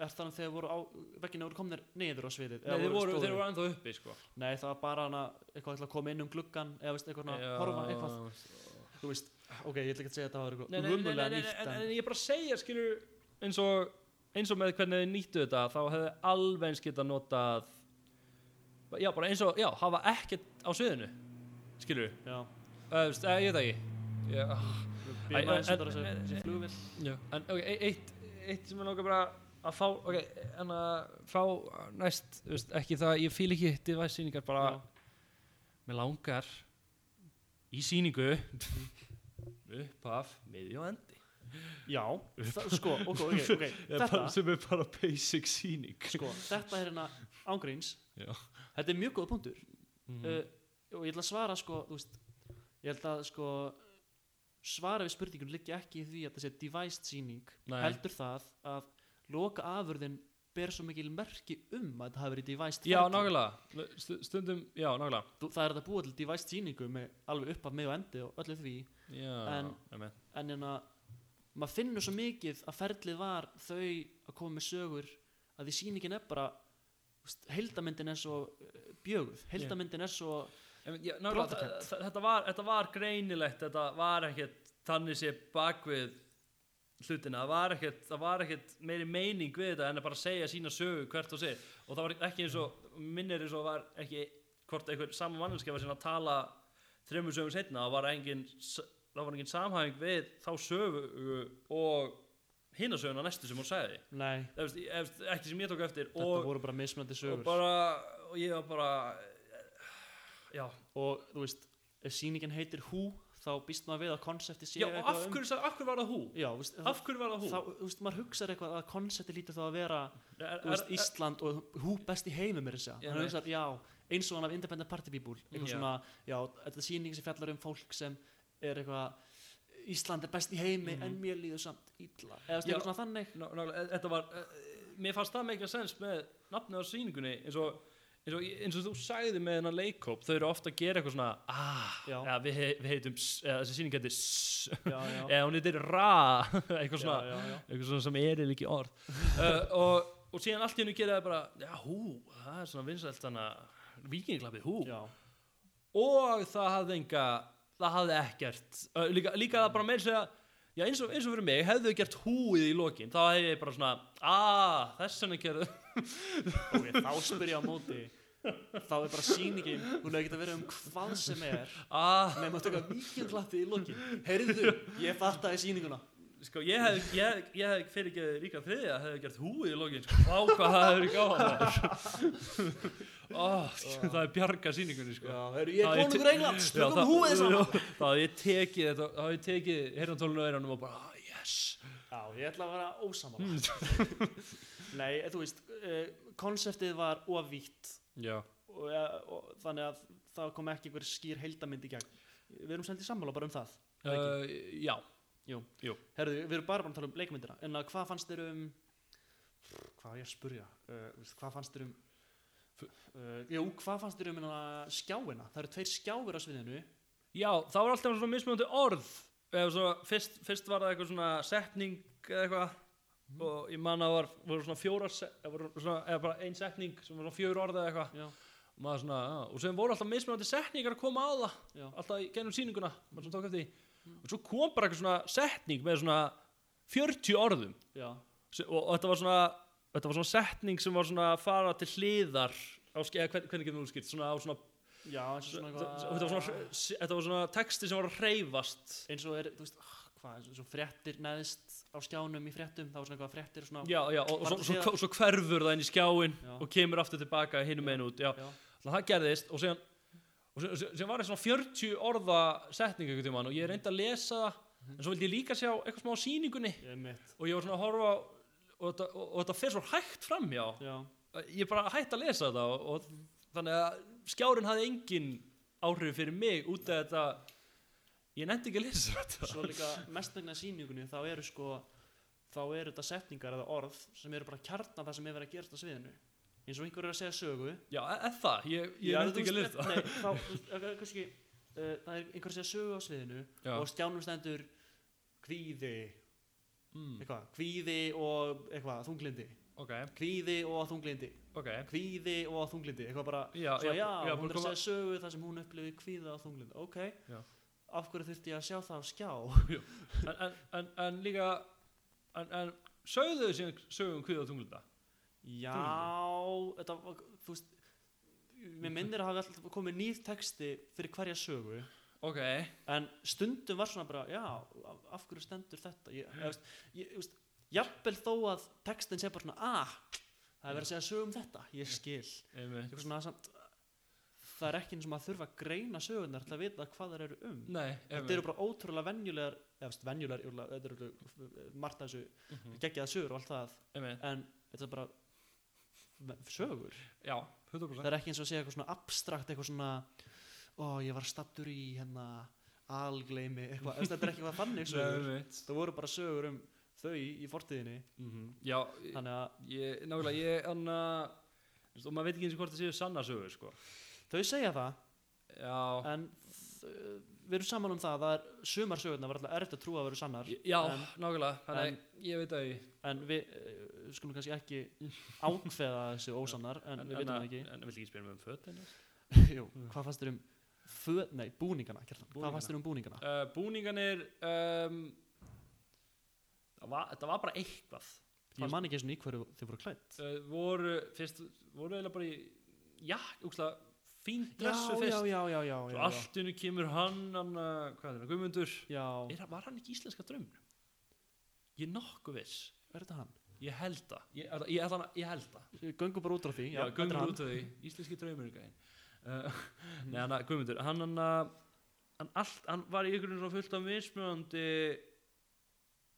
[SPEAKER 2] er þannig þegar voru á veggina voru komnir niður á sviðið
[SPEAKER 1] Nei, þeir voru, þeir voru ennþá uppi, sko.
[SPEAKER 2] Nei, það var bara hana, eitthvað til að koma inn um gluggan eða veist, eitthvað svona, horfa eitthvað. þú veist, ok, ég ætla ekki að segja að þetta var eitthvað
[SPEAKER 1] nei,
[SPEAKER 2] nýtt
[SPEAKER 1] en,
[SPEAKER 2] en,
[SPEAKER 1] ég bara segja, skilur eins og, eins og með hvernig þið nýttu þetta þá hefði alveg eins geta notað já, bara eins og, já, hafa ekkert á sviðinu skilur, þú veist, eða, ég veit það ekki. Já, en-
[SPEAKER 2] flugvill
[SPEAKER 1] Já, en ok, e- eitt, eitt sem ég langar bara að fá, ok, en að fá næst, veist, ekki það, ég fíl ekki device sýningar, bara, mér langar í sýningu upphaf, miði og endi.
[SPEAKER 2] Já, það, sko, ok, ok, okay. þetta
[SPEAKER 1] sem er bara basic sýning.
[SPEAKER 2] Sko, þetta er hérna ángríns. Þetta er mjög góð punktur.
[SPEAKER 1] Mm.
[SPEAKER 2] uh, og ég ætla að svara sko, þú veist, ég held að sko svara við spurningun liggja ekki í því að það sé devised sýning.
[SPEAKER 1] Nei.
[SPEAKER 2] heldur það að loka afurðin ber svo mikil merki um að þetta hafi verið devised
[SPEAKER 1] Já, nákvæmlega, Stu- stundum, já, nákvæmlega.
[SPEAKER 2] Það er þetta búið til devised sýningu með alveg upp af með og endi og öllu því
[SPEAKER 1] Já,
[SPEAKER 2] En-
[SPEAKER 1] einmitt.
[SPEAKER 2] en hérna maður finnur svo mikið að ferlið var þau að koma með sögur að því sýningin er bara heildamyndin er svo uh, bjöguð. Heildamyndin er svo
[SPEAKER 1] já, þa- þetta var, þetta var greinilegt, þetta var ekkert þannig sé bakvið hlutina, það var ekkert, það var ekkert meiri meining við þetta en að bara segja sína sögu hvert og sig og það var ekki eins og minnir eins og var ekki hvort einhver saman manneskja var sinna að tala þreymur sögum setna, það var engin s- það var engin samhæfing við þá sögu og hina söguna næstu sem hún veist, ég- eftir- ekki sem ég tók eftir
[SPEAKER 2] þetta
[SPEAKER 1] og,
[SPEAKER 2] voru bara mismunandi
[SPEAKER 1] og
[SPEAKER 2] sögur
[SPEAKER 1] bara og ég var bara já,
[SPEAKER 2] og þú veist, ef sýningin heitir Who þá býst maður við að konsepti sé
[SPEAKER 1] Já, og af
[SPEAKER 2] um-
[SPEAKER 1] hverju, sagði- af hverju var það hú?
[SPEAKER 2] já, veist,
[SPEAKER 1] Af hverju var það hú?
[SPEAKER 2] þá, þú veist, maður hugsaður eitthvað að konsepti lítið þá að vera
[SPEAKER 1] er,
[SPEAKER 2] veist, Ísland og Who best í heimum er þess að hann hugsar, já, eins og hann af Independent Party People eitthvað
[SPEAKER 1] Já.
[SPEAKER 2] svona, já, þetta er sýning sem fjallar um fólk sem er eitthvað Ísland er best í heimi
[SPEAKER 1] Mhm.
[SPEAKER 2] en mér líður samt illa eða
[SPEAKER 1] Já.
[SPEAKER 2] eitthvað svona þannig
[SPEAKER 1] Ná, nálega, þetta var uh, mér fannst það meika sens með nafnið á sýningunni eins og, eins og, eins og þú sagði með hennar leikkóp þau eru ofta að gera eitthvað svona ah,
[SPEAKER 2] Já.
[SPEAKER 1] eða, við, við heitum eða, þessi sýning heitir
[SPEAKER 2] já, já,
[SPEAKER 1] eða hún heitir ra eitthvað
[SPEAKER 2] já,
[SPEAKER 1] svona,
[SPEAKER 2] já, já.
[SPEAKER 1] eitthvað svona sem er ekki orð uh, og, og síðan allt í hennu gera það bara já hú, það er svona vinsælt þannig vikingklappið hú
[SPEAKER 2] já.
[SPEAKER 1] og það hafði enga það hafði ekkert líka, líka það bara meira segja já, eins, og, eins og fyrir mig, hefðu gert húið í lokin þá hefði ég bara svona að þess vegna gerðu.
[SPEAKER 2] Ok, þá spyr ég á móti. Þá er bara sýningin hún hefði getað verið um hvað sem er.
[SPEAKER 1] Að
[SPEAKER 2] nema að taka vikingklappi í lokin. Heyrðu, ég fattaði sýninguna
[SPEAKER 1] sko, ég hef, hef fyrir ekki ríka þriðja, hefði gert húið í lokin, sko, á hvað það hefur hann. Ó, sko, það er bjarga sýningunni, sko. Já,
[SPEAKER 2] er
[SPEAKER 1] ég te-
[SPEAKER 2] konungur Englands,
[SPEAKER 1] Já,
[SPEAKER 2] tökum
[SPEAKER 1] það-
[SPEAKER 2] húið saman
[SPEAKER 1] Já, þá hafði ég tekið þetta, þá hafði ég tekið heyrnantólinu á eyrunum og bara, ah, yes.
[SPEAKER 2] Já, ég ætla að vera ósamála
[SPEAKER 1] Mm.
[SPEAKER 2] Nei, eh, þú veist, uh, konseptið var ofvítt og, og þannig að það kom ekki einhver skýr heildamind í gegn Við erum sendið sammála bara um það
[SPEAKER 1] Uh, já.
[SPEAKER 2] Herðu, við erum bara bara að tala um leikmyndina En að hvað fannst þér um Hvað var ég að spurja uh, Hvað fannst þér um uh, Jú, hvað fannst þér um hana, skjáina? Það eru tveir skjáir á sviðinu.
[SPEAKER 1] Já, það var alltaf svona mismunandi orð. Eða svo, fyrst, fyrst var það eitthvað svona setning eða eitthvað. Og ég man að það var, voru svona eða, voru svona, eða bara ein setning sem var svona fjör orð eða eitthvað.
[SPEAKER 2] Já,
[SPEAKER 1] og svona, og sem voru alltaf mismunandi setningar að koma á það.
[SPEAKER 2] Já,
[SPEAKER 1] alltaf í gennum sýninguna maður svona tók eftir því og svo kom bara eitthvað svona setning með svona 40 orðum.
[SPEAKER 2] Já.
[SPEAKER 1] Se- og, og þetta var svona þetta var svona setning sem var svona að fara til hliðar á, ske- eða hvern- hvernig getur þú skýrt svona á svona
[SPEAKER 2] Já, eins og svona
[SPEAKER 1] þetta var svona, þetta var svona texti sem var að hreyfast.
[SPEAKER 2] Eins og er, þú veist, ah, hvað, eins og fréttir neðst á skjánum í fréttum, það var svona eitthvað fréttir svona,
[SPEAKER 1] já, já, og, og svo, svo, svo hverfur það inn í skjáin
[SPEAKER 2] Já.
[SPEAKER 1] og kemur aftur tilbaka hinum meginn út já,
[SPEAKER 2] já,
[SPEAKER 1] þannig að það gerðist og síðan og síðan var það svona 40 orða setning einhvern tímann og ég reyndi að lesa það en svo vildi ég líka sjá eitthvað smá á sýningunni.
[SPEAKER 2] Ég
[SPEAKER 1] og ég var svona að horfa og þetta, og, og þetta fer svo hægt framjá
[SPEAKER 2] já,
[SPEAKER 1] ég bara hætti að lesa þetta og, og þannig að skjárin hafði engin áhrif fyrir mig út af þetta. Ég nefndi ekki að lesa þetta.
[SPEAKER 2] Svo líka mestmegna sýningunni þá eru sko þá eru þetta setningar eða orð sem eru bara kjarnan það sem er verið að gerast á sviðinu eins og einhver er að segja sögu.
[SPEAKER 1] Já, eða það, ég, ég nefndi ekki að lesa þetta
[SPEAKER 2] nei, þá, kannski, uh, það er einhver að segja sögu á sviðinu
[SPEAKER 1] Já.
[SPEAKER 2] og stjánum stendur kvíði
[SPEAKER 1] mm,
[SPEAKER 2] eitthvað, kvíði og eitthvað, þunglindi.
[SPEAKER 1] Ok,
[SPEAKER 2] kvíði og þunglindi.
[SPEAKER 1] Ok.
[SPEAKER 2] Kvíði og þunglindi eitthvað bara,
[SPEAKER 1] já,
[SPEAKER 2] svo já,
[SPEAKER 1] já,
[SPEAKER 2] hún er að segja sögu þar sem hún upplifi kvíða og þunglindi. Ok,
[SPEAKER 1] Já.
[SPEAKER 2] af hverju þurfti ég að sjá það á skjá?
[SPEAKER 1] En, en, en, en líka en, en sögðu þau síðan sögum hvið á tunglunda
[SPEAKER 2] já, þetta var, þú veist mér minnir að hafa alltaf komið nýr texti fyrir hverja sögu.
[SPEAKER 1] Ok,
[SPEAKER 2] en stundum var svona bara já, af, hverju stendur þetta? Ég, ég, veist, ég, veist, jafnvel þó að textin sé bara svona ah, það er verið að segja sögu um þetta. Ég skil, eitthvað svona samt það er ekki eins og maður þurfa að greina sögunar til að vita hvað það eru um.
[SPEAKER 1] Nei,
[SPEAKER 2] þetta eru bara ótrúlega venjulegar eða veist, venjulegar, þetta eru margt af þessu
[SPEAKER 1] Mhm.
[SPEAKER 2] geggjaða sögur og allt það. En þetta er bara sögur?
[SPEAKER 1] Já, 100%
[SPEAKER 2] það er ekki eins og að segja eitthvað svona abstrakt eitthvað svona ó ég var stattur í hérna algleimi eitthvað, þetta er ekki eitthvað þannig sögur. það voru bara sögur um þau í, fortíðinni.
[SPEAKER 1] Mhm. já,
[SPEAKER 2] þannig að
[SPEAKER 1] ég, nákvæmlega, ég hann og maður veit ekki eins og hvort það séu sanna sögur sko.
[SPEAKER 2] þau segja það
[SPEAKER 1] já,
[SPEAKER 2] en þ- við erum saman um það að það sumar sögurnar var alltaf erfitt að trúa að vera sannar
[SPEAKER 1] já,
[SPEAKER 2] en,
[SPEAKER 1] nákvæmlega þannig, ég veit að ég
[SPEAKER 2] en við uh, skulum kannski ekki ákveða þessu ósannar en, við veitum það ekki.
[SPEAKER 1] en vil ekki spyrja um fötin?
[SPEAKER 2] Jú, hvað fannst þér um föt, nei, búningana,
[SPEAKER 1] Búningana.
[SPEAKER 2] hvað fannst þér um búningana?
[SPEAKER 1] Uh, búninganir um, það var, þetta var bara eitthvað.
[SPEAKER 2] Ég man ekki eins og hverju þið voru klætt
[SPEAKER 1] uh, voru fyrst voru eiginlega bara í já, úkslega fín dressu fyrst.
[SPEAKER 2] já, já, já, já,
[SPEAKER 1] svo
[SPEAKER 2] já,
[SPEAKER 1] allt innu kemur hann, hann uh, hvað er það, Guðmundur?
[SPEAKER 2] Já.
[SPEAKER 1] er, var hann ekki íslenska draumur ég er nokkuð viss.
[SPEAKER 2] Er þetta hann?
[SPEAKER 1] ég held það, ég, ég, ég, held það.
[SPEAKER 2] Göngum bara út á því.
[SPEAKER 1] Já,
[SPEAKER 2] hann.
[SPEAKER 1] út því, íslenski draumur uh, að Guðmundur hann, hann, að- hann, allt, hann var í ykkur svona fullt af mismunandi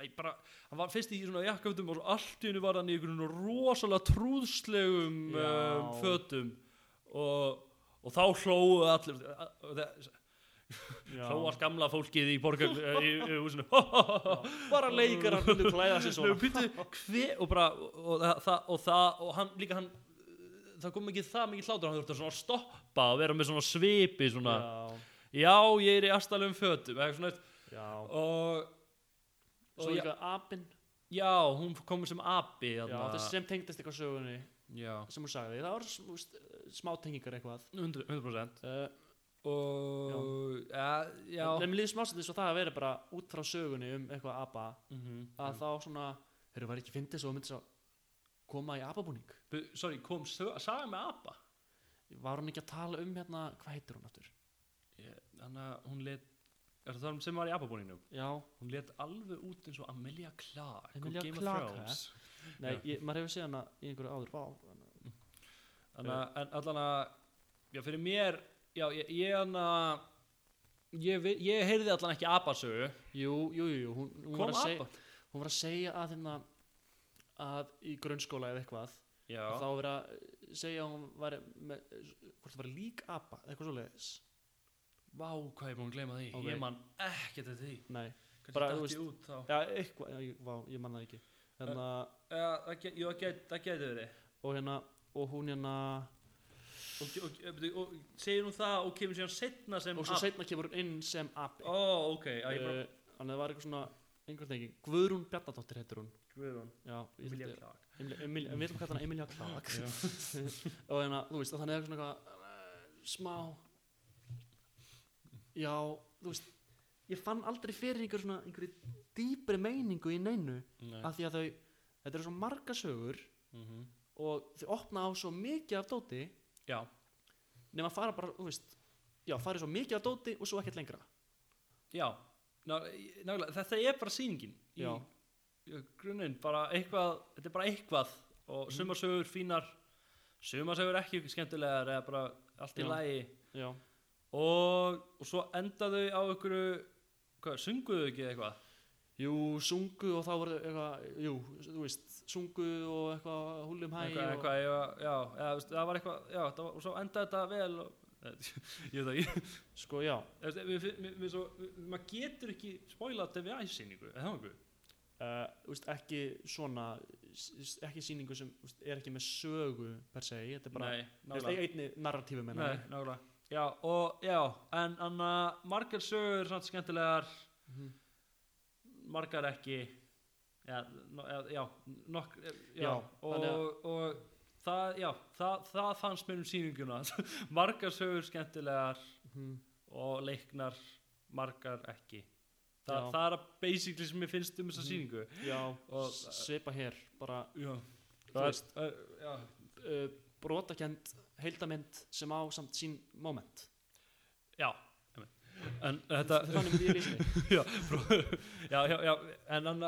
[SPEAKER 1] Æ, bara, hann var fyrst í svona jakkafötum og allt í hennu var hann í ykkur rosalega trúðslegum
[SPEAKER 2] Já.
[SPEAKER 1] um, fötum. Og, og þá hlóðu allir það-
[SPEAKER 2] Já.
[SPEAKER 1] hlóðu allt gamla fólkið í borgar húsinu.
[SPEAKER 2] Bara leikar hann vilja klæða sér svona.
[SPEAKER 1] Og bara og það, og hann líka hann það kom ekki það mikið hlátur hann þurfti að stoppa og vera með svona svipi svona,
[SPEAKER 2] já,
[SPEAKER 1] já, ég er í astalum fötum eitthvað svona, og,
[SPEAKER 2] svo
[SPEAKER 1] og já,
[SPEAKER 2] líka apinn.
[SPEAKER 1] Já, hún kom sem þarna.
[SPEAKER 2] þess sem tengdist eitthvað sögunni
[SPEAKER 1] já,
[SPEAKER 2] sem hún sagði, það var s- úst, smá tengingar eitthvað.
[SPEAKER 1] 100%, 100%.
[SPEAKER 2] uh,
[SPEAKER 1] og já, já,
[SPEAKER 2] en mér líður smásandi svo það að vera bara út frá sögunni um eitthvað apa
[SPEAKER 1] Mhm.
[SPEAKER 2] að þá svona, þeir var ekki fyndið svo myndi svo koma í apabúning
[SPEAKER 1] Bu- sorry, kom saga með apa
[SPEAKER 2] var hún ekki að tala um hérna, hvað heitir hún aftur?
[SPEAKER 1] Þannig að hún let er það sem var í apabóninum
[SPEAKER 2] já,
[SPEAKER 1] hún let alveg út eins og Amelia Clark og
[SPEAKER 2] Clarke,
[SPEAKER 1] of Thrones
[SPEAKER 2] nei, ég, maður hefur séð hana í einhverju áður vá,
[SPEAKER 1] Þannig að, en allan að, já, fyrir mér, já, ég, ég hann að, ég, ég heyrði allan ekki abasögu.
[SPEAKER 2] jú, jú, jú, jú hún, hún, var
[SPEAKER 1] Kom
[SPEAKER 2] að segja,
[SPEAKER 1] apa?
[SPEAKER 2] hún var að segja að hérna að í grunnskóla eða eitthvað
[SPEAKER 1] Já,
[SPEAKER 2] að þá var að segja að hún var með, hvort það var lík apa eitthvað svo leiðis
[SPEAKER 1] vá, hvað ég búin að gleyma því.
[SPEAKER 2] Ok.
[SPEAKER 1] Ég man ekkert eftir því.
[SPEAKER 2] nei,
[SPEAKER 1] Kannski
[SPEAKER 2] Bara,
[SPEAKER 1] datt
[SPEAKER 2] þú
[SPEAKER 1] ég út þá.
[SPEAKER 2] já, eitthvað, já, ég- vá, ég man það ekki hérna,
[SPEAKER 1] Já, það, get, jú, það, get, það geti verið.
[SPEAKER 2] og hérna og hún hérna
[SPEAKER 1] Og, og segir hún það og kemur síðan setna sem
[SPEAKER 2] og svo setna kemur hún inn sem api.
[SPEAKER 1] Ó, ok, já, ég bara,
[SPEAKER 2] Eh, þannig að það var eitthvað svona einhvern veginn, Guðrún Bjarnadóttir heitir hún.
[SPEAKER 1] Guðrún. Emilia-
[SPEAKER 2] Emilia- við viljum hvað hana Emilia Clark. Og hérna, þú veist, þannig er eitthvað svona eitthvað smá já, þú veist ég fann aldrei fyrir einhver svona einhverju dýpri meiningu í neinu
[SPEAKER 1] Nei.
[SPEAKER 2] af því að þau, þetta eru svo marga sögur
[SPEAKER 1] Mhm.
[SPEAKER 2] og þau opna á svo mikið af dóti
[SPEAKER 1] Já,
[SPEAKER 2] nema fara bara, þú veist já, fara í svo mikið af dóti og svo ekkert lengra
[SPEAKER 1] já, ná, nálega, þetta er bara sýningin. Í, í grunninn, bara eitthvað, þetta er bara eitthvað og
[SPEAKER 2] Mhm.
[SPEAKER 1] sumarsögur fínar, sumarsögur ekki skemmtilegar eða bara allt í
[SPEAKER 2] Já.
[SPEAKER 1] lagi
[SPEAKER 2] já,
[SPEAKER 1] og, og svo endaðu á einhverju, hvað, sunguðu ekki eitthvað?
[SPEAKER 2] jú, sungu og þá voru eitthvað, jú, þú veist sungu og eitthvað húlum hæ
[SPEAKER 1] eitthvað, eitthvað, já, já, veist, það var eitthvað, já, það var, og svo endaði þetta vel og, ég veit það ekki,
[SPEAKER 2] sko, já
[SPEAKER 1] maður getur ekki spoilað TV-sýningu, eða það einhverju?
[SPEAKER 2] uh, veist, ekki svona ekki sýningu sem er ekki með sögu per se, þetta er bara einni narratífi menna
[SPEAKER 1] Nei, nálega. Já, og já, en anna, margar sögur samt skemmtilegar,
[SPEAKER 2] Mhm.
[SPEAKER 1] margar ekki, já, no, já, nokk, já, og,
[SPEAKER 2] að-
[SPEAKER 1] og það, já, það, það fannst mér um sýninguna, margar sögur skemmtilegar
[SPEAKER 2] Mhm.
[SPEAKER 1] og leiknar, margar ekki. Þa, það er að basically sem ég finnst um þessa
[SPEAKER 2] Mhm.
[SPEAKER 1] sýningu.
[SPEAKER 2] já,
[SPEAKER 1] Og-
[SPEAKER 2] s- svipa hér bara
[SPEAKER 1] Já,
[SPEAKER 2] veist.
[SPEAKER 1] er, já,
[SPEAKER 2] uh, brotakend heildamynd sem á samt sín moment.
[SPEAKER 1] Já, en þetta,
[SPEAKER 2] þannig myndi ég lýsa
[SPEAKER 1] já, já, já, já, en hann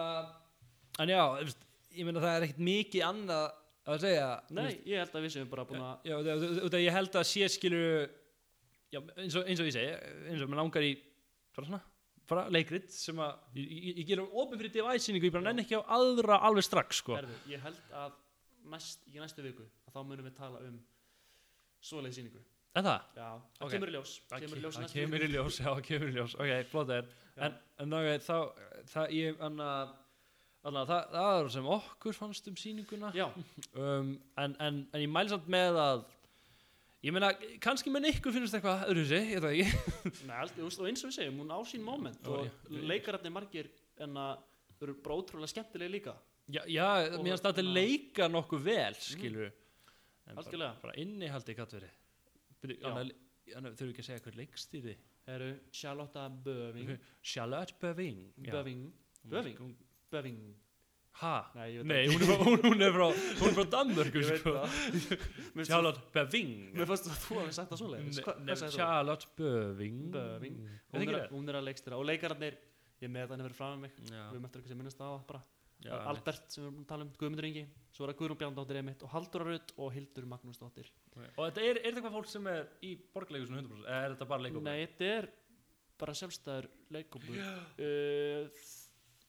[SPEAKER 1] en já, veist, ég meina það er ekkert mikið annað að segja
[SPEAKER 2] nei,
[SPEAKER 1] veist,
[SPEAKER 2] ég held að við séum bara búin að
[SPEAKER 1] já, þú- þú- þú- ég held að sé skilur já, eins og, eins og ég segi eins og mér langar í bara svona bara leikrit sem að ég, ég, ég gerum opið fyrir device-sýningu, ég bara nenni ekki á aðra alveg strax sko.
[SPEAKER 2] Herðu, ég held að næst, í næstu viku að þá munum við tala um svoleið sýningu.
[SPEAKER 1] En það?
[SPEAKER 2] já, það
[SPEAKER 1] Ok.
[SPEAKER 2] kemur í ljós.
[SPEAKER 1] Það
[SPEAKER 2] kemur í ljós
[SPEAKER 1] kemur í ljós, já, það kemur í ljós. Ok, flott er. En, en ok, þá það, ég, anna, anna, það, það er sem okkur fannst um sýninguna.
[SPEAKER 2] Já,
[SPEAKER 1] um, en, en, en ég mæli samt með að ég meina, kannski menn ykkur finnst eitthvað öðru sig, ég veit það ekki.
[SPEAKER 2] Nei, allt, og eins og við segjum, hún á sín moment
[SPEAKER 1] Já,
[SPEAKER 2] og leikararnir margir en að þau eru bara ótrúlega skemmtilega líka.
[SPEAKER 1] Já, já mér finnst þetta
[SPEAKER 2] hérna-
[SPEAKER 1] leika nokkuð vel skilur en bara,
[SPEAKER 2] Algjörlega.
[SPEAKER 1] bara innihaldi gætt verið. Anna, þurfum ekki að segja hver leikstýri.
[SPEAKER 2] Eru Charlotte Böving?
[SPEAKER 1] Charlotte Böving.
[SPEAKER 2] Böving, Böving, Böving.
[SPEAKER 1] Ha?
[SPEAKER 2] Nei,
[SPEAKER 1] Nei, hún er frá, hún, er frá, hún er frá Danmörku sko. Charlotte Böving.
[SPEAKER 2] Mér fannst að þú hefði sagt það þú?
[SPEAKER 1] Charlotte Böving.
[SPEAKER 2] Böving. Hún er, að leikstýra. Og leikararnir ég með hefur fram með mig. Við möttum ekki sem minnast á bara
[SPEAKER 1] já,
[SPEAKER 2] Albert sem við erum að tala um, Guðmundur Ingi svo er það Guðrún Bjarnadóttir einmitt og Halldóra Rutt og Hildur Magnúsdóttir.
[SPEAKER 1] Og þetta er, er þetta eitthvað fólk sem er í borgarleikusinu 100% eða er þetta bara leikópa?
[SPEAKER 2] Nei, þetta er bara sjálfstæður leikópur. Uh,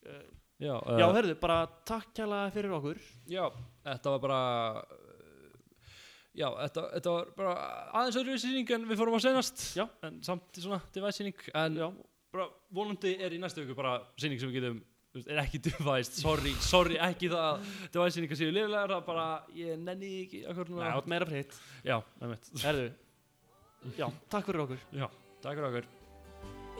[SPEAKER 2] uh,
[SPEAKER 1] Já,
[SPEAKER 2] Já, herðu, bara takk kjæla fyrir okkur.
[SPEAKER 1] Já, þetta var bara uh, Já, þetta, þetta var bara aðeins öðru sýning en við fórum á senast
[SPEAKER 2] Já.
[SPEAKER 1] En samt svona device sýning. En
[SPEAKER 2] Já,
[SPEAKER 1] bara vonandi er í næstu viku bara sýning sem við getum veist, er ekki device, sorry, sorry ekki það að device sýningar séu liðlegar það er bara, ég nenni ekki akkur
[SPEAKER 2] Nei, átt meira fritt
[SPEAKER 1] Já, einmitt.
[SPEAKER 2] Herðu, já, takk fyrir okkur.
[SPEAKER 1] Já, takk fyrir okkur.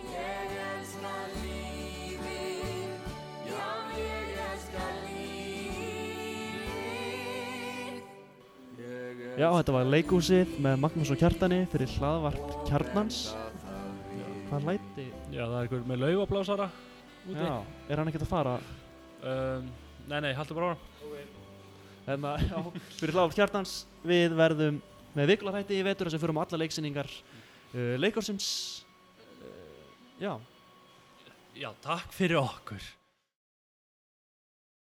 [SPEAKER 3] Ég elska lífið, já ég elska lífið. Ég
[SPEAKER 2] Já, þetta var leikúsið með Magnús og Kjartani fyrir hlaðvarp Kjarnans. Hvað læti?
[SPEAKER 1] Já, það er einhver með laufablásara úti.
[SPEAKER 2] Já, er hann ekkert að fara?
[SPEAKER 1] um, Nei, nei, haldur bara áfram.
[SPEAKER 2] Hérna, já, fyrir hlaðvarp Kjarnans Við verðum með viklarhætti í vetur þess að fyrir um alla leiksýningar uh, leikúsins uh, Já,
[SPEAKER 1] já, takk fyrir okkur